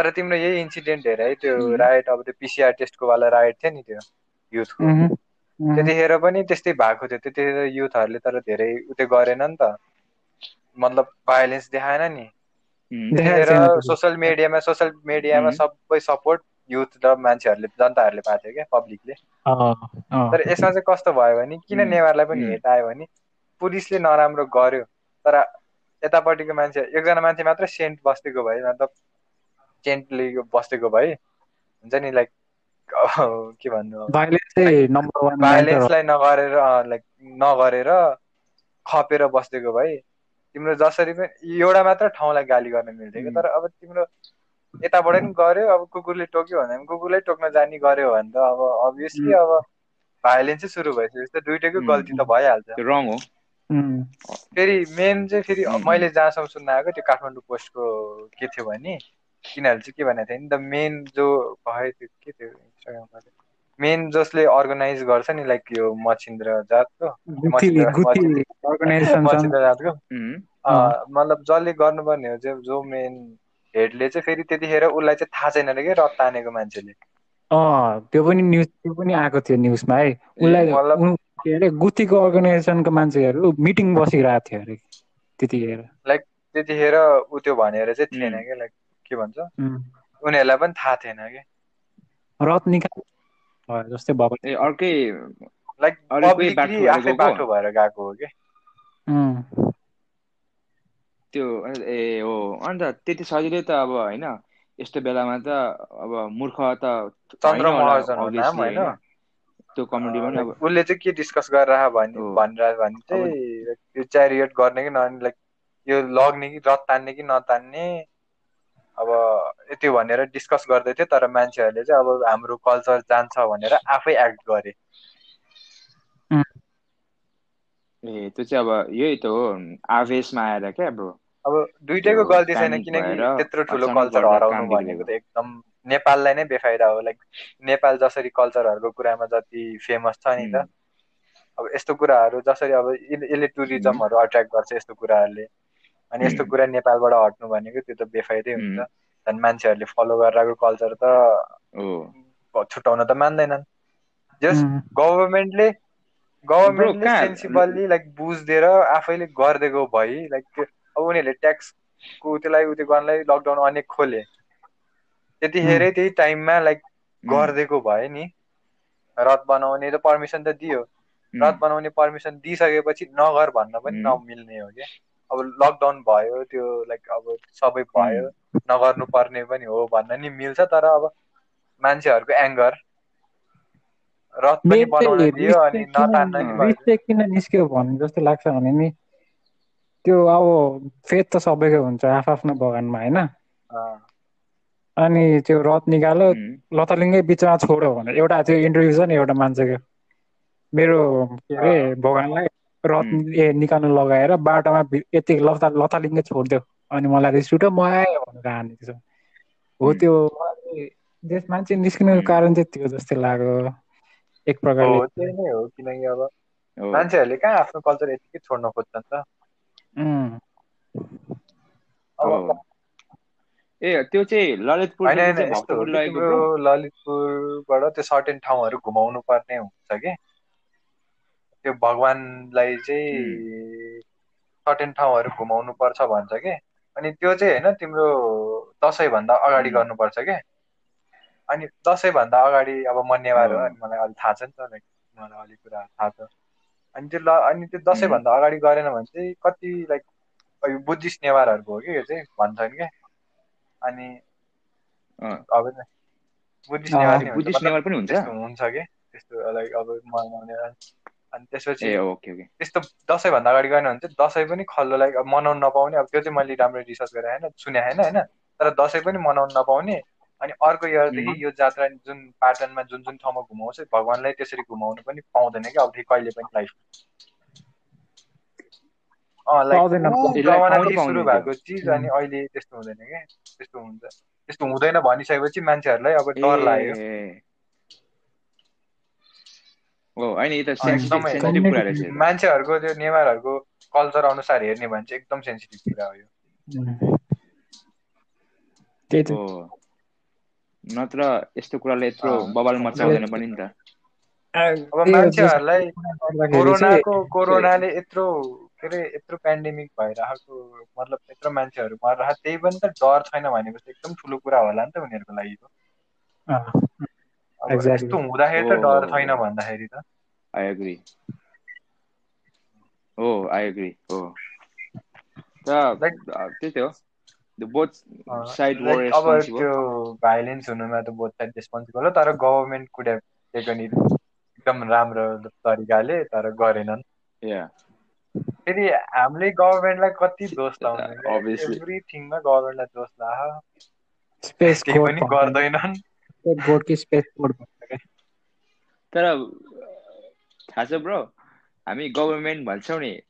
तर तिम्रो यही इन्सिडेन्ट हेर है त्यो. राइट अब त्यो पिसिआर टेस्टको वाला राइट थियो नि त्यो युथको त्यतिखेर पनि त्यस्तै भएको थियो त्यतिखेर युथहरूले तर धेरै उत्यो गरेन नि त मतलब भाइलेन्स देखाएन नि त्यतिखेर। सोसियल मिडियामा सोसियल मिडियामा. सबै सपोर्ट युथ र मान्छेहरूले जनताहरूले पाएको थियो क्या पब्लिकले। तर यसमा चाहिँ कस्तो भयो भने किन. नेवारलाई पनि. हेट आयो भने पुलिसले नराम्रो गर्यो तर यतापट्टिको मान्छे एकजना मान्छे मात्र सेन्ट बस्तीको भए मतलब सेन्टले बस्तीको भए हुन्छ नि लाइक (laughs) के भन्नु भाइलेन्सलाई नगरेर लाइक नगरेर खपेर बस्दिएको भए तिम्रो जसरी पनि एउटा मात्र ठाउँलाई गाली गर्न मिल्थ्यो कि. तर अब तिम्रो यताबाट पनि गऱ्यो अब कुकुरले टोक्यो भने पनि कुकुरलाई टोक्न जाने गऱ्यो भने त अब अभियसली अब भाइलेन्सै सुरु भइसकेपछि त दुइटैको. गल्ती त भइहाल्छ। त्यो रङ हो। फेरि मेन चाहिँ फेरि. मैले जहाँसम्म सुन्न आएको त्यो काठमाडौँ पोस्टको के थियो भने तिनीहरूले चाहिँ के भनेको थियो नि द मेन जो भयो त्यो के थियो इन्स्टाग्राममा मेन जसले अर्गनाइज गर्छ नि लाइक यो मचिन्द्र जातको? मचिन्द्र जातको? मतलब जसले गर्नुपर्ने हो चाहिँ जो मेन हेडले चाहिँ फेरि त्यतिखेर उसलाई चाहिँ थाहा छैन कि रथ तानेको मान्छेले। अँ त्यो पनि न्युज त्यो पनि आएको थियो न्युजमा है। उसलाई के अरे गुथीको अर्गनाइजेसनको मान्छेहरू मिटिङ बसिरहेको थियो अरे त्यतिखेर। लाइक त्यतिखेर ऊ त्यो भनेर चाहिँ थिएन उम्. कि लाइक के भन्छ. उनीहरूलाई पनि थाहा थिएन कि रथ निकाल जस्तै भयो ए अर्कै लाइक पब्लिकली बाटो भएर आफै गएको? बाटो भएर गएको हो कि. त्यो ए हो अन्त त्यति सजिलै त अब होइन यस्तो बेलामा त अब मूर्ख त? त्यो कम्युनिटीमा पनि अब उसले चाहिँ के डिस्कस गरेर भने हो। भनिरह भने चाहिँ यो च्यारियट गर्ने कि नगर्ने लाइक यो लग्ने कि रथ तान्ने कि नतान्ने अब त्यो भनेर डिस्कस गर्दै थियो तर मान्छेहरूले चाहिँ अब हाम्रो कल्चर जान्छ भनेर आफै एक्ट गरे। ए त्यो चाहिँ अब यही त हो आवेशमा आएर क्या ब्रो। अब दुइटैको गल्ती छैन किनकि त्यत्रो ठुलो कल्चर हराउनु काम भनेको। त एकदम नेपाललाई नै बेफाइदा हो। लाइक नेपाल जसरी कल्चरहरूको कुरामा जति फेमस छ नि त अब यस्तो कुराहरू जसरी अब यस- यसले टुरिज्महरू अट्र्याक्ट गर्छ यस्तो कुराहरूले। अनि यस्तो. कुरा नेपालबाट हट्नु भनेको त्यो त बेफाइदै हुन्छ. झन् मान्छेहरूले फलो गरेर कल्चर त छुट्याउन त मान्दैनन् जस उम्. गभर्मेन्टले गभर्मेन्टले सेन्सिबल्ली लाइक बुझिदिएर आफैले गरिदिएको भए लाइक त्यो अब उनीहरूले ट्याक्सको त्यसलाई उ त्यो गर्नलाई लकडाउन अनेक खोले त्यतिखेरै त्यही टाइममा लाइक. गरिदिएको भए नि रथ बनाउने त पर्मिसन त दियो. रथ बनाउने पर्मिसन दिइसकेपछि नगर भन्न पनि. नमिल्ने हो क्या अब लकडाउन भयो त्यो लाइक अब सबै भयो नगर्नु पर्ने पनि हो भन्न नि मिल्छ तर अब मान्छेहरूको एङ्गर रथ पनि बनाउन दियो अनि नतान्न किन- नि? निस्क्यो भन्ने जस्तो लाग्छ भने नि त्यो अब फेद त सबैको हुन्छ आफ्नो बगानमा होइन? अँ, अनि त्यो रथ निकाल्यो उम्. लथालिङ्गै बिचमा छोड्यो भने एउटा त्यो इन्टरभ्यू छ नि एउटा मान्छेको। मेरो के अरे भगवान्लाई रथ. ए निकाल्नु लगाएर बाटोमा यति लथा लथालिङ्गै छोडिदियो अनि मलाई रिस उठ्यो म आएँ भनेर हाने त्यसो हो. त्यो देश मान्छे निस्किनुको. कारण चाहिँ त्यो जस्तो लाग्यो एक प्रकारले त्यही नै हो किनकि अब हो। मान्छेहरूले कहाँ आफ्नो कल्चर यतिकै छोड्न खोज्छन् त। ए त्यो चाहिँ ललितपुर ललितपुरबाट त्यो सर्टेन ठाउँहरू घुमाउनु पर्ने हुन्छ कि त्यो भगवान्लाई चाहिँ सर्टेन ठाउँहरू घुमाउनु पर्छ भन्छ कि? अनि त्यो चाहिँ होइन तिम्रो दसैँभन्दा अगाडि गर्नुपर्छ कि? अनि दसैँभन्दा अगाडि अब म नेवार हो अनि मलाई अलिक थाहा छ नि त लाइक मलाई अलिक कुरा थाहा छ। अनि त्यो ल अनि त्यो दसैँभन्दा अगाडि गरेन भने चाहिँ कति लाइक यो बुद्धिस्ट नेवारहरूको हो कि यो चाहिँ भन्छन् क्या अनि। अब बुद्धिस्ट नेवार बुद्धिस्ट नेवार पनि हुन्छ। हुन्छ कि? त्यस्तो लाइक अब मनाउने अनि त्यसपछि ए ओके ओके। त्यस्तो दसैँभन्दा अगाडि गरेन भने चाहिँ दसैँ पनि खल्लो लाइक अब मनाउनु नपाउने अब त्यो चाहिँ मैले राम्रो रिसर्च गरेँ होइन? सुने होइन होइन? तर दसैँ पनि मनाउनु नपाउने अनि अर्को इयरदेखि यो जात्रा जुन प्याटर्नमा जुन जुन ठाउँमा घुमाउँछ भगवान्लाई त्यसरी घुमाउनु पनि पाउँदैन कि अबदेखि कहिले पनि लाइफ। सुरु। भएको चिज अनि अहिले त्यस्तो हुँदैन क्या त्यस्तो हुन्छ। त्यस्तो हुँदैन भनिसकेपछि मान्छेहरूलाई अब डर लाग्यो ए ओ होइन यो त अँ, सेन्सिटिभ एकदमै सेन्सिटिभ कुरा रहेछ यो त। मान्छेहरूको त्यो नेवारहरूको कल्चर अनुसार हेर्ने भने चाहिँ एकदम सेन्सिटिभ कुरा हो यो। त्यही त। नत्र यस्तो कुराले यत्रो। बबाल मचाउँदैन पनि नि त। अब मान्छेहरूलाई कोरोनाको कोरोनाले यत्रो के अरे यत्रो पेन्डेमिक भइरहेको मतलब यत्रो मान्छेहरू मरिरहेको त्यही पनि त डर छैन भनेपछि एकदम ठुलो कुरा होला नि त उनीहरूको लागि. यस्तो हुँदाखेरि त डर। छैन भन्दाखेरि त आई एग्री हो आई एग्री हो त Like- त्यही हो द बोथ साइड अब त्यो भाइलेन्स हुनुमा त बोथ साइड रेस्पोन्सिबल हो तर government could have taken it एकदम राम्रो तरिकाले तर गरेनन्। या फेरि हामीले गभर्मेन्टलाई कति दोष लाउने? obviously. एभ्रिथिङमा गभर्मेन्टलाई दोष लाह स्पेस केही पनि गर्दैनन्। कोड कि स्पेस कोड भन्छ तर थाहा छ ब्रो हामी गभर्मेन्ट भन्छौँ नि।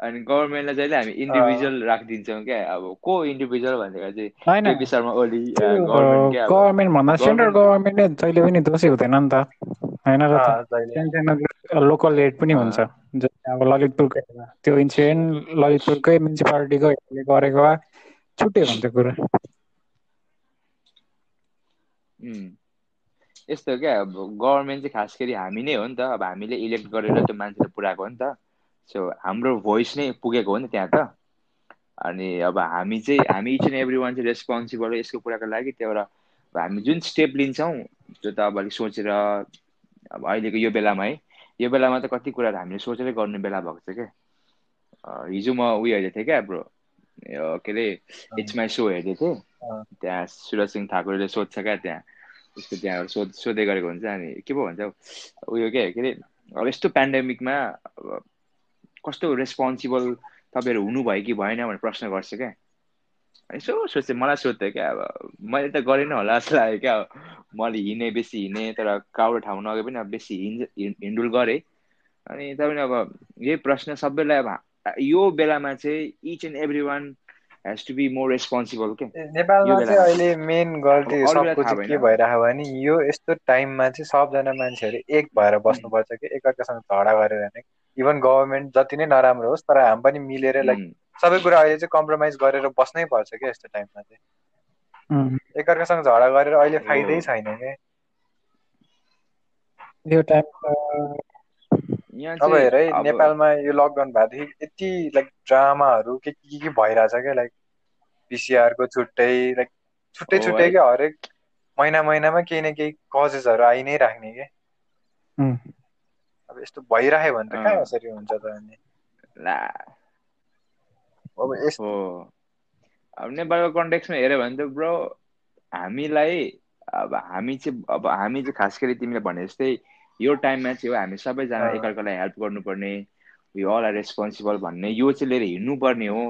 अनि गभर्मेन्टलाई जहिले हामी इन्डिभिजुअल राखिदिन्छौँ क्या। अब को इन्डिभिजुअल भनेको चाहिँ केपी शर्मा ओली गभर्मेन्ट भन्दा सेन्ट्रल government- गभर्मेन्टले जहिले पनि दोषी हुँदैन नि त। होइन र त। अँ, जहिले। सानो लोकल एड पनि हुन्छ। जस्तै अब ललितपुरको त्यो इन्सिडेन्ट ललितपुरकै म्युनिसिपालिटीको गरेको भए छुट्टै हुन्थ्यो कुरा यस्तो क्या अब गभर्मेन्ट चाहिँ खास गरी हामी नै हो नि त। अब हामीले इलेक्ट गरेर त्यो मान्छेलाई पुऱ्याएको हो नि त। सो हाम्रो भोइस नै पुगेको हो नि त्यहाँ त। अनि अब हामी चाहिँ हामी इच एन्ड एभ्री वान चाहिँ रेस्पोन्सिबल हो यसको कुराको लागि। त्यहाँबाट अब हामी जुन स्टेप लिन्छौँ त्यो त अब अलिक सोचेर अब अहिलेको यो बेलामा है। यो बेलामा त कति कुराहरू हामीले सोचेरै गर्ने बेला भएको छ क्या। हिजो म उयो हेर्दै थिएँ क्या ब्रो। के अरे इट्स माई सो हेर्दै थिएँ। त्यहाँ सुरज सिंह ठाकुरले सोध्छ क्या त्यहाँ उसको त्यहाँ सोध सोध्दै गरेको हुन्छ अनि के पो भन्छ उयो के के अरे अब यस्तो पेन्डेमिकमा अब कस्तो रेस्पोन्सिबल तपाईँहरू हुनुभयो कि भएन भनेर प्रश्न गर्छ क्या यसो सोध्छ मलाई सोध्थ्यो क्या अब मैले त गरेन होला जस्तो लाग्यो क्या अब मैले हिँडेँ बेसी हिँडेँ तर क्राउड ठाउँ नगए पनि अब बेसी हिँड हिँड- हिँडुल गरेँ अनि तपाईँले अब यही प्रश्न सबैलाई अब यो बेलामा चाहिँ each and every one has to be more responsible क्या ए, नेपालमा चाहिँ अहिले मेन गल्ती सबको चाहिँ के। भइरहेको भने यो यस्तो टाइममा चाहिँ सबजना मान्छेहरू एक भएर बस्नुपर्छ कि एकअर्कासँग झगडा गरेर होइन इभन गभर्मेन्ट जति नै नराम्रो होस् तर हामी पनि मिलेर लाइक सबै कुरा अहिले चाहिँ कम्प्रोमाइज गरेर बस्नै पर्छ क्या यस्तो टाइममा चाहिँ। एकअर्कासँग झगडा गरेर अहिले। फाइदै छैन क्या। यो टाइम यहाँ अब हेर है नेपालमा यो लकडाउन भएदेखि यति लाइक ड्रामाहरू के के के भइरहेछ क्या लाइक पिसिआरको छुट्टै लाइक छुट्टै छुट्टै है। क्या हरेक महिना महिनामा केही न केही कजेसहरू आइ नै राख्ने क्या। उम्, अब यस्तो भइराख्यो भने त कहाँ अँ। यसरी हुन्छ त अनि? ला। अब यस्तो हो। अब नेपालको कन्टेक्समा हेऱ्यो भने त ब्रो हामीलाई अब हामी चाहिँ अब हामी चाहिँ खास गरी तिमीले भने जस्तै यो टाइममा चाहिँ हो हामी सबैजना। एकअर्कालाई हेल्प गर्नुपर्ने वी अल आर रेस्पोन्सिबल भन्ने यो चाहिँ लिएर हिँड्नुपर्ने हो